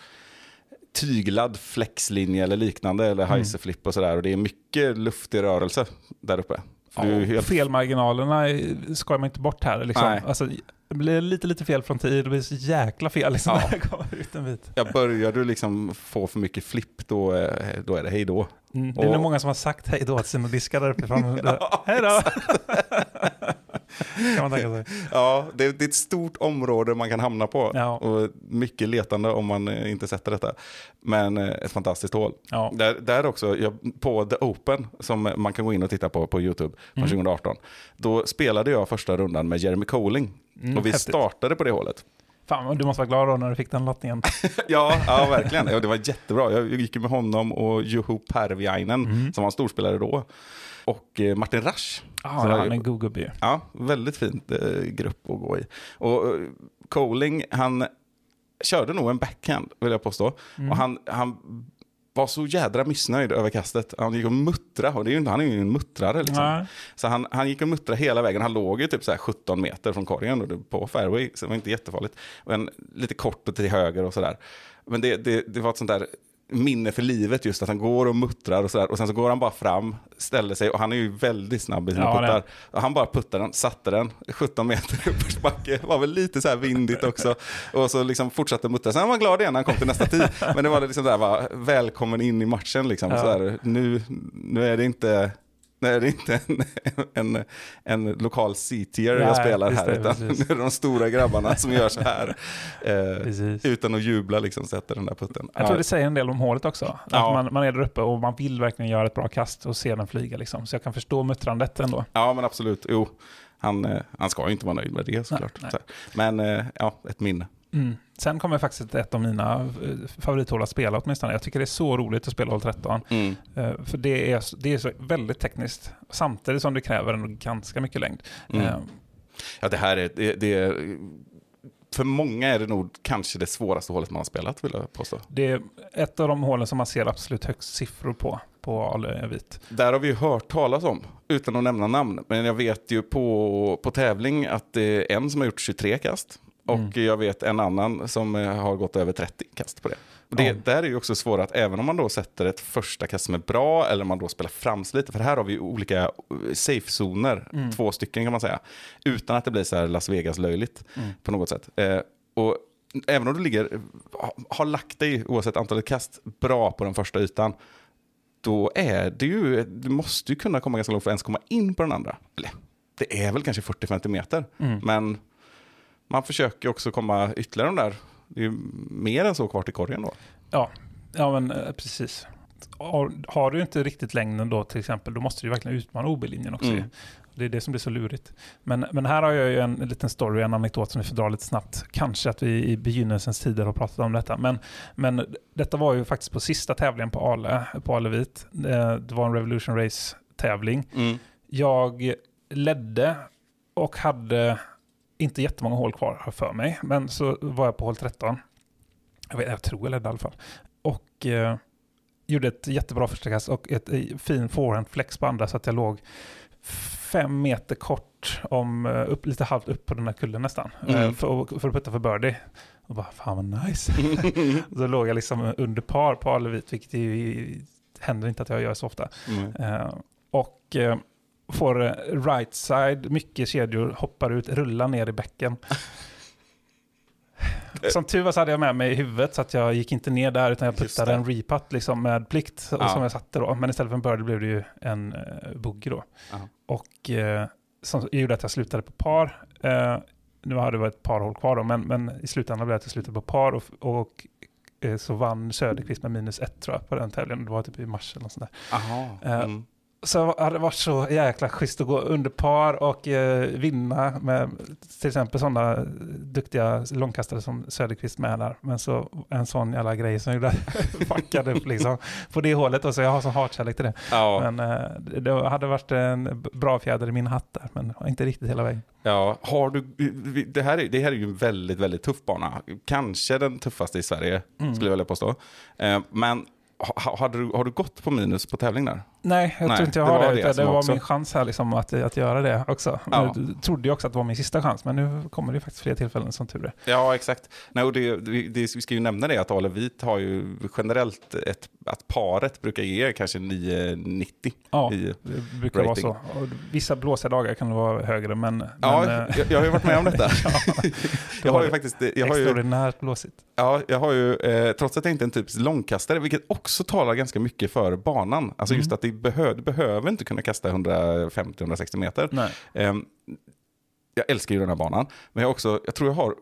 tyglad flexlinje eller liknande eller Mm. heiserflip och sådär. Och det är mycket luftig rörelse där uppe. Ja, helt, Felmarginalerna skojar man inte bort här. Liksom. Alltså, det blir lite, lite fel från tid, det blir så jäkla fel liksom, Ja. när det kommer ut en bit. ja, börjar du liksom få för mycket flipp då, eh, då är det hej då. Mm. Det är Och- nog många som har sagt hej då till sina diskar där uppifrån. [laughs] hej då! [laughs] kan man tänka sig. Ja, det, det är ett stort område man kan hamna på. Ja. Och mycket letande om man eh, inte sätter detta. Men eh, ett fantastiskt hål. Ja. Där, där också, jag, på The Open, som man kan gå in och titta på på YouTube från Mm. 2018. Då spelade jag första rundan med Jeremy Coling. Mm, och vi häftigt. startade på det hålet. Fan, du måste vara glad då när du fick den lottningen. [laughs] ja, ja, verkligen. Ja, det var jättebra. Jag gick med honom och Juho Parviainen, Mm. som var en storspelare då. Och eh, Martin Rasch. Ja, Så han är en god gubbe. Ja, väldigt fint eh, grupp att gå i. Och eh, Coling, han körde nog en backhand, vill jag påstå. Mm. Och han, han var så jädra missnöjd över kastet. Han gick och muttrade, och det är ju, inte- han är ju en muttrare liksom. Nej. Så han, han gick och muttrade hela vägen. Han låg ju typ så här 17 meter från korgen och på fairway, så det var inte jättefarligt. Och en, lite kort och till höger och sådär. Men det, det, det var ett sånt där minne för livet just att han går och muttrar och sådär. Och sen så går han bara fram, ställer sig och han är ju väldigt snabb i sina Ja, puttar. Och han bara puttade den, satte den 17 meter uppförsbacke. Var väl lite så här vindigt också. Och så liksom fortsatte muttra. Sen var han glad igen när han kom till nästa tid. Men det var liksom där, va, välkommen in i matchen liksom. Ja. Så här, nu, nu är det inte... Är det inte en, en, en lokal C-tier jag Nej, spelar här, det, utan precis. nu är det de stora grabbarna som gör så här. [laughs] Eh, utan att jubla liksom, sätter den där putten. Jag tror det säger en del om hålet också. Att Ja. man, man är där uppe och man vill verkligen göra ett bra kast och se den flyga. Liksom. Så jag kan förstå muttrandet ändå. Ja, men absolut. Jo, han, eh, han ska ju inte vara nöjd med det såklart. nej. Här. Men eh, ja, ett minne. Mm. Sen kommer faktiskt ett av mina eh, favorithål att spela åtminstone. Jag tycker det är så roligt att spela hål 13. Mm. Eh, För det är, det är så väldigt tekniskt. Samtidigt som det kräver ändå ganska mycket längd. Mm. Eh, Ja, det här är, det, det är... För många är det nog kanske det svåraste hålet man har spelat, vill jag påstå. Det är ett av de hålen som man ser absolut högst siffror på, på Ale vit. Där har vi ju hört talas om, utan att nämna namn. Men jag vet ju på, på tävling att det är en som har gjort 23 kast. Och Mm. jag vet en annan som eh, har gått över 30 kast på det. Det Ja. Där är ju också svårt att även om man då sätter ett första kast som är bra eller man då spelar frams lite. För här har vi olika eh, safe-zoner, Mm. två stycken kan man säga. Utan att det blir så här Las Vegas-löjligt Mm. på något sätt. Eh, och även om du ligger, har lagt dig oavsett antalet kast bra på den första ytan. Då är det ju, du måste ju kunna komma ganska långt för att ens komma in på den andra. Eller, det är väl kanske 40-50 meter. Mm. Men man försöker också komma ytterligare de där. Det är ju mer än så kvar till korgen då. Ja, ja men eh, precis. Har, har du inte riktigt längden då till exempel, då måste du verkligen utmana OB-linjen också. Mm. Det är det som blir så lurigt. Men, men här har jag ju en, en liten story, en anekdot som vi får dra lite snabbt. Kanske att vi i begynnelsens tider har pratat om detta. Men, men detta var ju faktiskt på sista tävlingen på Ale, på Alevit. Eh, Det var en Revolution Race-tävling. Mm. Jag ledde och hade inte jättemånga hål kvar jag för mig. Men så var jag på hål 13. Jag, vet, jag tror jag ledde i alla fall. Och eh, gjorde ett jättebra första kast och ett eh, fin forehand flex på andra så att jag låg fem meter kort om, eh, upp, lite halvt upp på den här kullen nästan. Mm. Eh, för, för att putta för birdie. Och bara, fan vad nice. [laughs] så låg jag liksom under par på Alevit, vilket ju händer inte att jag gör så ofta. Mm. Eh, och eh, får eh, right side, mycket kedjor, hoppar ut, rullar ner i bäcken. Som tur var så hade jag med mig i huvudet så att jag gick inte ner där utan jag puttade en reputt liksom med plikt Ja. som jag satte då. Men istället för en birdie blev det ju en uh, bogey då. Ja. Och eh, som gjorde att jag slutade på par. Eh, nu hade det ett par hål kvar då, men, men i slutändan blev det att jag slutade på par och, och eh, så vann Söderqvist med minus ett tror jag på den tävlingen. Det var typ i mars eller något sånt där. Aha. Eh, Mm. Så hade det varit så jäkla schysst att gå under par och eh, vinna med till exempel sådana duktiga långkastare som Söderqvist med där. Men så en sån jävla grej som gjorde [laughs] fuckade upp liksom på det hålet och så jag har sån hatkärlek till det. Ja, Men eh, det- hade varit en bra fjäder i min hatt där, men inte riktigt hela vägen. ja. Har du, det, här är, det här är ju en väldigt, väldigt tuff bana. Kanske den tuffaste i Sverige, Mm. skulle jag vilja påstå. Eh, men ha, hade du, har du gått på minus på tävling där? Nej, jag Nej, tror inte jag det har det. det som Det var också- min chans här liksom att, att göra det också. Ja. Jag trodde ju också att det var min sista chans, men nu kommer det faktiskt fler tillfällen som tur är. Ja, exakt. Nej, och det, det, det, vi ska ju nämna det att Ale Vit har ju generellt ett, att paret brukar ge kanske 9,90 Ja, i... det brukar vara rating. så. Och vissa blåsiga dagar kan det vara högre, men... Ja, men, eh, jag, jag har ju varit med om detta. [laughs] [laughs] jag har ju faktiskt... Jag har ju, extraordinärt blåsigt. ja, jag har ju eh, trots att jag inte är en typisk långkastare, vilket också talar ganska mycket för banan. Alltså just Mm. att det behö, du behöver inte kunna kasta 150-160 meter. Nej. Ehm, jag älskar ju den här banan, men jag, också, jag tror jag har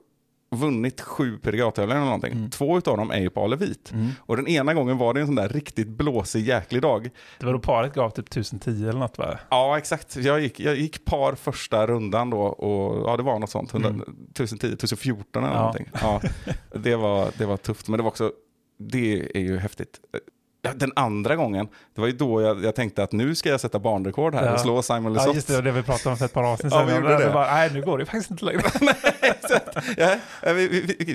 vunnit sju PDGA-tävlingar eller någonting. Mm. Två av dem är ju på Ale Vit. Mm. Och den ena gången var det en sån där riktigt blåsig jäklig dag. Det var då paret gav typ 1010 eller något va? Ja, exakt. Jag gick, jag gick par första rundan då och ja, det var något sånt. 100, Mm. 1010, 1014 eller Ja. någonting. Ja, [laughs] det, var, det var tufft, men det var också, det är ju häftigt. Ja, Den andra gången, det var ju då jag, jag tänkte att nu ska jag sätta barnrekord här Ja. och slå Simon Ja, Lesoth. just det, det vi pratade om för ett par avsnitt Ja, sedan. vi gjorde det. Bara, nej, nu går det faktiskt inte längre. [laughs] [laughs] ja, ja,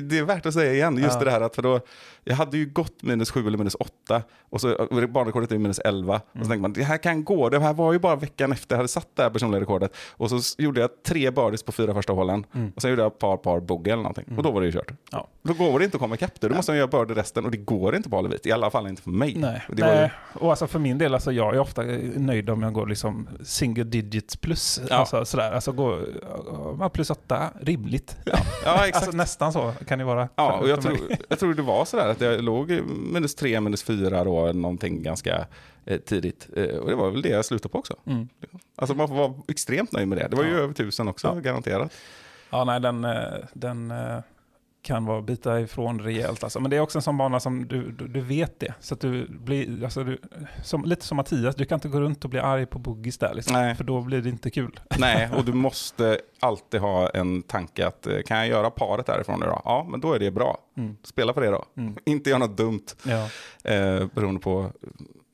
det är värt att säga igen, just Ja. det här att för då, jag hade ju gått minus 7 eller minus 8 och så och barnrekordet är minus 11. Och Mm. så tänkte man, det här kan gå, det här var ju bara veckan efter jag hade satt det här personliga rekordet. Och så gjorde jag tre birdies på fyra första hålen Mm. och sen gjorde jag par, par bogey eller någonting. Och då var det ju kört. Ja. Då går det inte att komma ikapp det, då måste man göra birdie resten och det går inte på Alevit, i alla fall inte för mig. Nej, Och var ju, nej. och alltså för min del, alltså jag är ofta nöjd om jag går liksom single digits plus. Ja. Alltså, sådär. alltså gå plus åtta, rimligt. Ja, exakt. Alltså nästan så kan det vara. Ja, och jag tror, jag tror det var sådär att jag låg minus tre, minus fyra då, någonting ganska eh, tidigt. Eh, och det var väl det jag slutade på också. Mm. Alltså man får vara extremt nöjd med det. Det var ju Ja. över tusen också, Ja. garanterat. Ja, nej, den, eh, den eh, kan vara bita ifrån rejält. Alltså. Men det är också en sån bana som du, du, du vet det. Så att du blir, alltså du, som, lite som Mattias, du kan inte gå runt och bli arg på boogies där. Liksom, Nej. För då blir det inte kul. Nej, [laughs] och du måste alltid ha en tanke att eh, kan jag göra paret därifrån då? Ja, men då är det bra. Mm. Spela på det då. Mm. [laughs] Inte göra något dumt Ja. eh, beroende på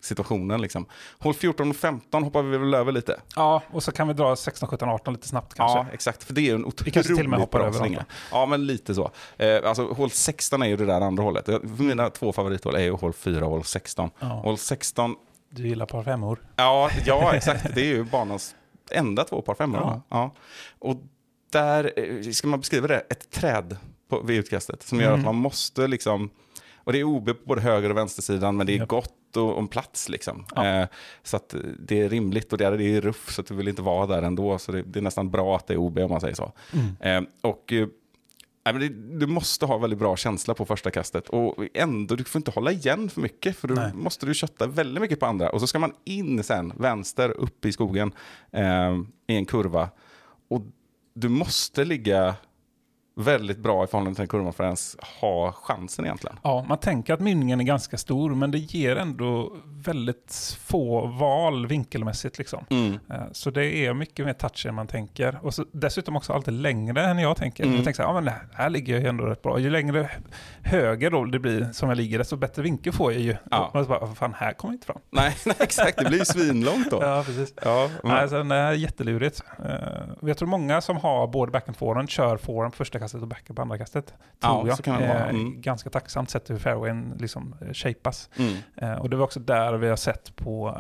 situationen. Liksom. Håll 14 och 15 hoppar vi väl över lite. ja, och så kan vi dra 16, 17, 18 lite snabbt kanske. Ja, exakt. För det är ju en Vi kanske till och med otroligt hoppar över slinga. dem Ja, men lite så. Eh, alltså, hål 16 är ju det där andra hållet. Jag- Mina två favorithål är ju hål 4 och hål 16. Ja. Hål 16, Du gillar par femmor. ja, ja exakt. Det är ju banans enda två par femmor. Ja. Ja. Och där, eh, ska man beskriva det, ett träd på, vid utkastet som gör Mm. att man måste liksom, och det är OB på både höger och vänstersidan, men det är Japp. gott och om plats liksom. Ja. Eh, så att det är rimligt och det är, det är ruff så att du vill inte vara där ändå. Så det, det är nästan bra att det är OB om man säger så. Mm. Eh, och eh, nej, du måste ha väldigt bra känsla på första kastet. Och ändå, du får inte hålla igen för mycket. För då Nej. måste du kötta väldigt mycket på andra. Och så ska man in sen, vänster, upp i skogen, eh, i en kurva. Och du måste ligga väldigt bra i förhållande till den kurvan för att ens ha chansen egentligen. Ja, man tänker att mynningen är ganska stor, men det ger ändå väldigt få val vinkelmässigt. Liksom. Mm. Eh, Så det är mycket mer touch än man tänker. Och så, dessutom också alltid längre än jag tänker. Mm. Jag tänker så här, ja, men här ligger jag ju ändå rätt bra. Ju längre höger då det blir som jag ligger, desto bättre vinkel får jag ju. Ja. Och man så bara, vad fan, här kommer jag inte fram. Nej, [laughs] nej, exakt. Det blir ju [laughs] svinlångt då. Ja, precis. Ja, men- Nej, så det är jättelurigt. Eh, jag tror många som har både back and forehand kör forehand på första kastet och backhand på andra kastet. Ja, Tror jag. så kan det vara. Eh, Mm. Ganska tacksamt sett hur fairwayen liksom eh, shapas. mm. Eh, och det var också där vi har sett på,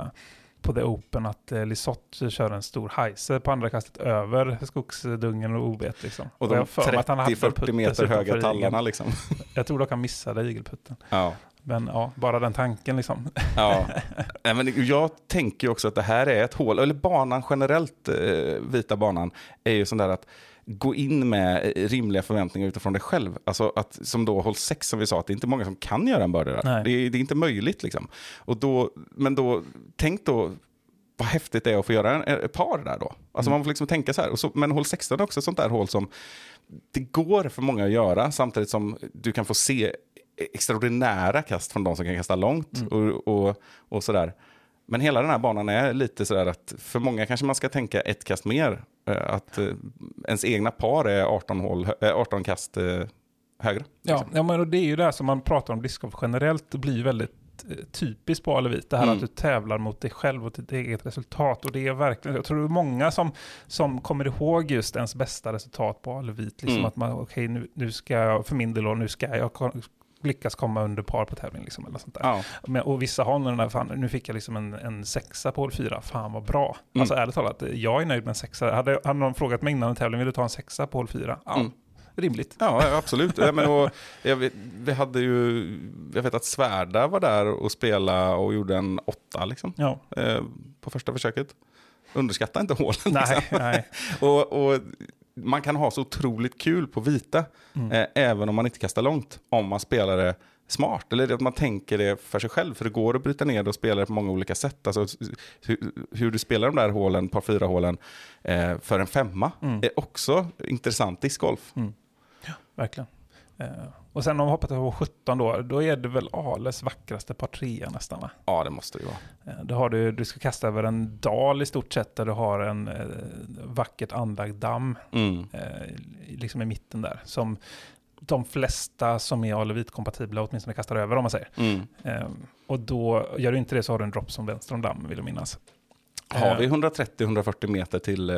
på The Open att eh, Lisotte kör en stor heiser på andra kastet över skogsdungen och ovet. Liksom. Och de har för mig att han hade 30-40 putt meter höga tallarna liksom. [laughs] Jag tror dock han missade igelputten. Ja. Men ja, bara den tanken liksom. Ja. [laughs] Nej, men jag tänker också att det här är ett hål, eller banan generellt, vita banan, är ju sån där att gå in med eh, rimliga förväntningar utifrån dig själv. Alltså att, som då håll 6 som vi sa, att det är inte många som kan göra en birdie där. Det är, det är inte möjligt liksom. Och då, men då, tänk då vad häftigt det är att få göra en, ett par där då. Alltså Mm. man får liksom tänka så här. Så, men hål 16 är också ett sånt där hål som det går för många att göra samtidigt som du kan få se extraordinära kast från de som kan kasta långt Mm. och, och, och sådär. Men hela den här banan är lite sådär att för många kanske man ska tänka ett kast mer. Eh, Att eh, ens egna par är 18, hål, hö- eh, 18 kast högre. Ja, liksom. ja men det är ju det här som man pratar om discgolf generellt. Det blir väldigt typiskt på Alevit. Det här Mm. att du tävlar mot dig själv och ditt eget resultat. Och det är verkligen, jag tror det är många som, som kommer ihåg just ens bästa resultat på Alevit. Liksom Mm. att man, okej nu, nu ska jag, för min del nu ska jag lyckas komma under par på tävling. Liksom, eller sånt där. Ja. Men, och vissa har den där, fan, nu fick jag liksom en, en sexa på hål fyra, fan vad bra. Mm. Alltså ärligt talat, jag är nöjd med en sexa. Hade, hade någon frågat mig innan en tävling, vill du ta en sexa på hål fyra? Ja, Mm. rimligt. Ja, absolut. Ja, men, och, jag vi hade ju, jag vet att Svärda var där och spelade och gjorde en åtta liksom, Ja, eh, på första försöket. Underskatta inte hålen. nej, Liksom. nej. [laughs] Och, och man kan ha så otroligt kul på vita, Mm. eh, även om man inte kastar långt, om man spelar det smart. Eller att man tänker det för sig själv, för det går att bryta ner det och spela det på många olika sätt. Alltså, hur, hur du spelar de där hålen, par fyra hålen, eh, för en femma Mm. är också intressant discgolf. Verkligen. Eh, och sen om vi hoppar till H17 då, då är det väl Ales vackraste par trea nästan va? Ja, det måste det ju vara. Eh, då har du, du ska kasta över en dal i stort sett där du har en eh, vackert anlagd damm Mm. eh, liksom i mitten där. Som de flesta som är Alevit-kompatibla åtminstone kastar över om man säger. Mm. Eh, och då, gör du inte det så har du en drop som vänster om damm vill jag minnas. Har Eh, vi 130-140 meter till eh,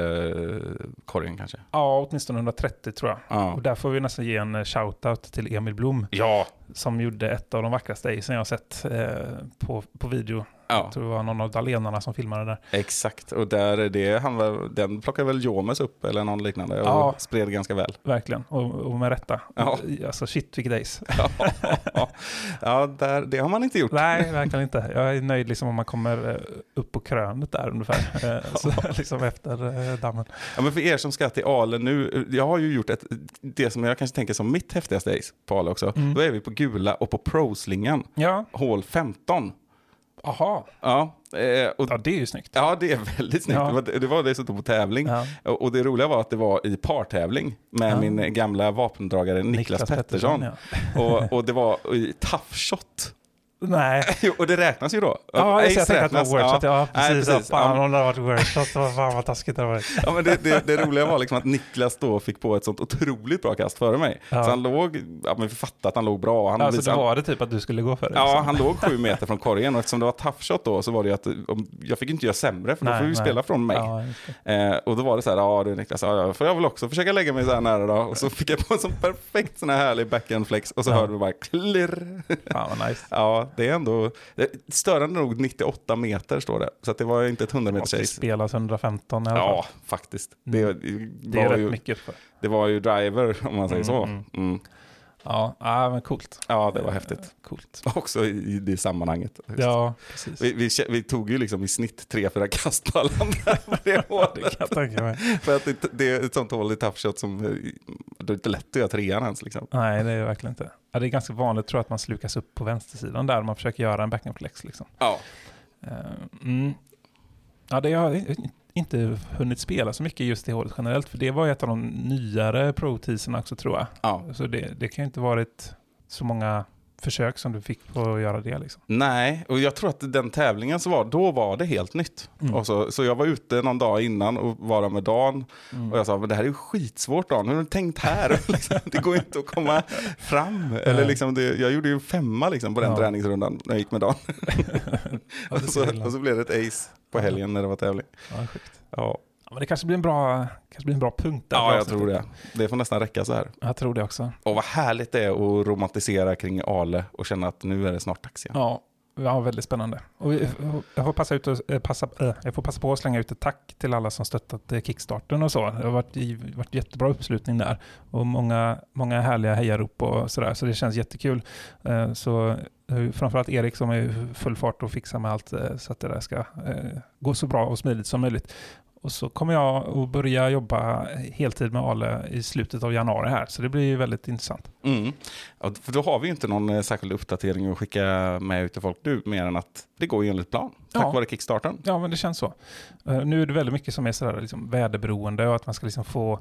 korgen kanske? Ja, åtminstone 130 tror jag. Ja. Och där får vi nästan ge en eh, shout-out till Emil Blom. Ja. som gjorde ett av de vackraste acen jag har sett eh, på, på video. Ja, Jag tror det var någon av dalenarna som filmade där. exakt. Och där är det, han var, den plockade väl Jomes upp eller någon liknande och Ja. spred ganska väl. Verkligen, och, och med rätta. Ja. Alltså shit vilket ace. [laughs] ja, ja där, det har man inte gjort. Nej, verkligen inte. Jag är nöjd liksom om man kommer eh, upp på krönet där ungefär. Eh, [laughs] så, liksom efter eh, dammen. Ja, men för er som ska till Ale nu, jag har ju gjort ett, det som jag kanske tänker som mitt häftigaste ace på Ale också. Mm. Då är vi på gula och på pro-slingan, Ja, hål 15. Aha. Ja, eh, och, Ja, det är ju snyggt. ja, det är väldigt snyggt. Ja. Det, var, det var dessutom på tävling. Ja. Och, det roliga var att det var i partävling med Ja. min gamla vapendragare Niklas, Pettersson. ja. Och, och det var i tough shot. Nej. [laughs] Och det räknas ju då. Ja, jag Ace tänkte att det var workshot. Ja, Nej, precis. precis. Ja, fan Ja. om det hade varit workshot, vad fan vad taskigt det hade varit. Ja, men det, det, det roliga var liksom att Niklas då fick på ett sånt otroligt bra kast före mig. Ja. Så han låg, ja men vi fattade att han låg bra. Han Alltså det visade- var det typ att du skulle gå för det? Ja, liksom. han låg sju meter från korgen och eftersom det var tough shot då så var det ju att jag fick inte göra sämre för då Nej, får vi nej. spela från mig. Ja, det. Eh, och då var det så här, ja du Niklas, ja, ja, får jag väl också försöka lägga mig så här nära då. Och så fick jag på en sån perfekt sån här härlig backhand flex och så Ja. hörde vi bara klirr. Fan vad nice. Ja, det är ändå störande nog 98 meter står det. Så det var inte ett 100 meters Och det spelas 115 i alla fall. Ja, faktiskt. Det, Det är var rätt ju, mycket. För. det var ju driver om man säger Mm, så. mm. Ja, ja, men coolt. Ja, det var Eh, häftigt. Coolt. Också i, det sammanhanget. Ja, precis. Vi, vi, vi tog ju liksom i snitt 3-4 kast på alla det kan jag tänka mig. För att det, det är ett sånt hål i tough shot som, eh, det är inte lätt att göra trean ens liksom. Nej, det är det verkligen inte. Ja, det är ganska vanligt tror jag att man slukas upp på vänstersidan där man försöker göra en backhand flex. Liksom. Ja. Eh, Mm. Ja, det är inte hunnit spela så mycket just det hålet generellt, för det var ett av de nyare pro också tror jag. Ja. Så det, det kan ju inte varit så många försök som du fick på att göra det. Liksom. Nej, och jag tror att den tävlingen som var, då var det helt nytt. Mm. Så, så jag var ute någon dag innan och var där med Dan. Mm. Och jag sa, men det här är ju skitsvårt Dan, hur har du tänkt här? [laughs] Liksom, det går inte att komma fram. Eller liksom, det, jag gjorde ju femma liksom, på den Ja. träningsrundan när jag gick med Dan. [laughs] Och, så, och så blev det ett ace på helgen när det var tävling. Ja. Ja, Ja, men det kanske blir en bra, kanske blir en bra punkt. där ja jag avsnittet. tror det. Det får nästan räcka så här. Jag tror det också. Och vad härligt det är att romantisera kring Ale och känna att nu är det snart dags igen. Ja, ja väldigt spännande. Och jag, får passa ut och, eh, passa, äh, jag får passa på att slänga ut ett tack till alla som stöttat eh, Kickstarten och så. Det har varit, varit jättebra uppslutning där och många, många härliga hejarop och sådär. Så det känns jättekul. Eh, Så eh, framförallt Erik som är full fart och fixar med allt eh, så att det där ska eh, gå så bra och smidigt som möjligt. Och så kommer jag att börja jobba heltid med Ale i slutet av januari här, så det blir ju väldigt intressant. Mm. Ja, för då har vi ju inte någon eh, särskild uppdatering att skicka med ut till folk nu, mer än att det går ju enligt plan. Tack Ja. vare Kickstarten. Ja, men det känns så. Eh, nu är det väldigt mycket som är sådär liksom väderberoende och att man ska liksom få,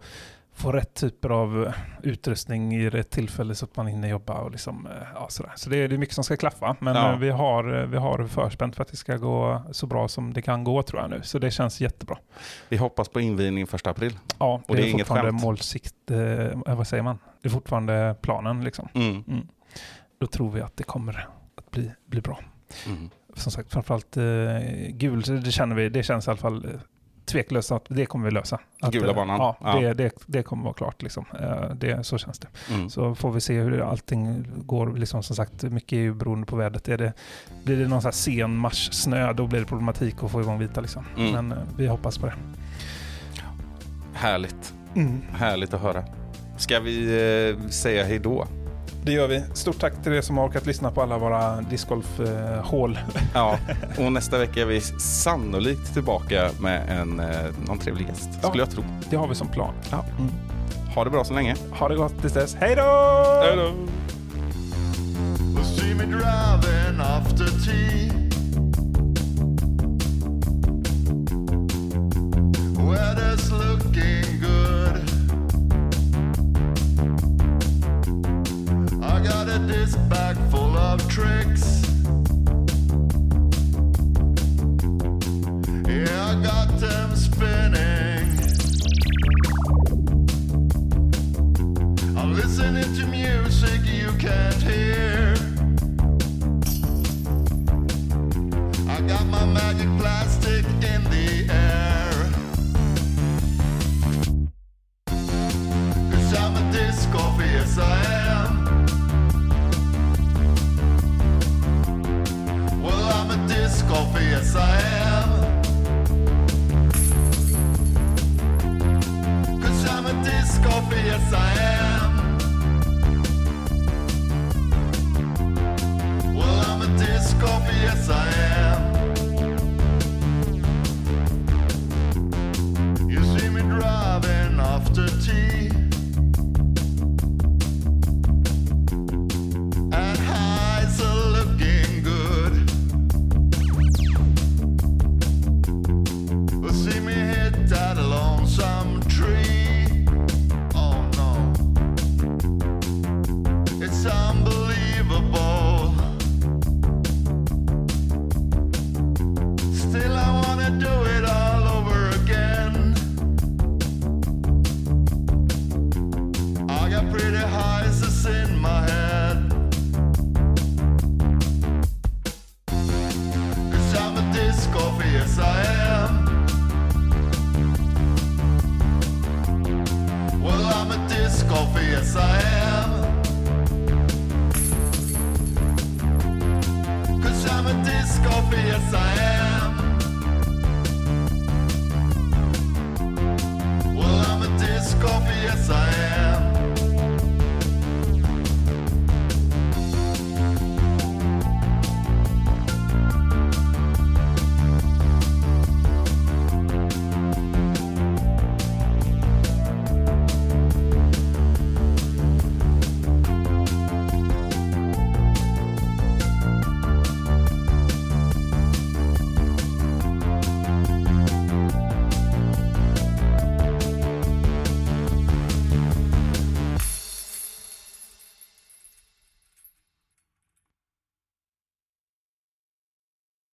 få rätt typer av utrustning i rätt tillfälle så att man hinner jobba och liksom, eh, ja, sådär. Så det är, det är mycket som ska klaffa. Men Ja. eh, vi, har, eh, vi har förspänt för att det ska gå så bra som det kan gå tror jag nu. Så det känns jättebra. Vi hoppas på invigning 1 april. Ja, det, Och det är är, inget fortfarande skämt. målsikt, eh, vad säger man? Det är fortfarande planen liksom. Mm. Då tror vi att det kommer att bli, bli bra. Mm. som sagt, framförallt eh, gul, det känner vi, det känns i alla fall tveklöst att det kommer vi lösa. Att, Gula eh, banan? Ja, Ja. Det, det, det kommer vara klart. Liksom. Eh, det, så känns det. Mm. Så får vi se hur allting går. Liksom, som sagt, mycket är ju beroende på vädret. Är det, blir det någon sån här sen mars-snö, då blir det problematik att få igång vita. Liksom. Mm. Men eh, vi hoppas på det. Härligt. Mm. Härligt att höra. Ska vi eh, säga hej då? Det gör vi. Stort tack till er som har orkat lyssna på alla våra discgolf-hål. Ja, [laughs] och nästa vecka är vi sannolikt tillbaka med en, eh, någon trevlig gäst, Ja. skulle jag tro. det har vi som plan. Ja. Mm. Ha det bra så länge. Ha det gott tills dess. Hej då! Hej då! Weather's looking good. Got bag full of tricks. Yeah, I got them spinning. I'm listening to music you can't hear.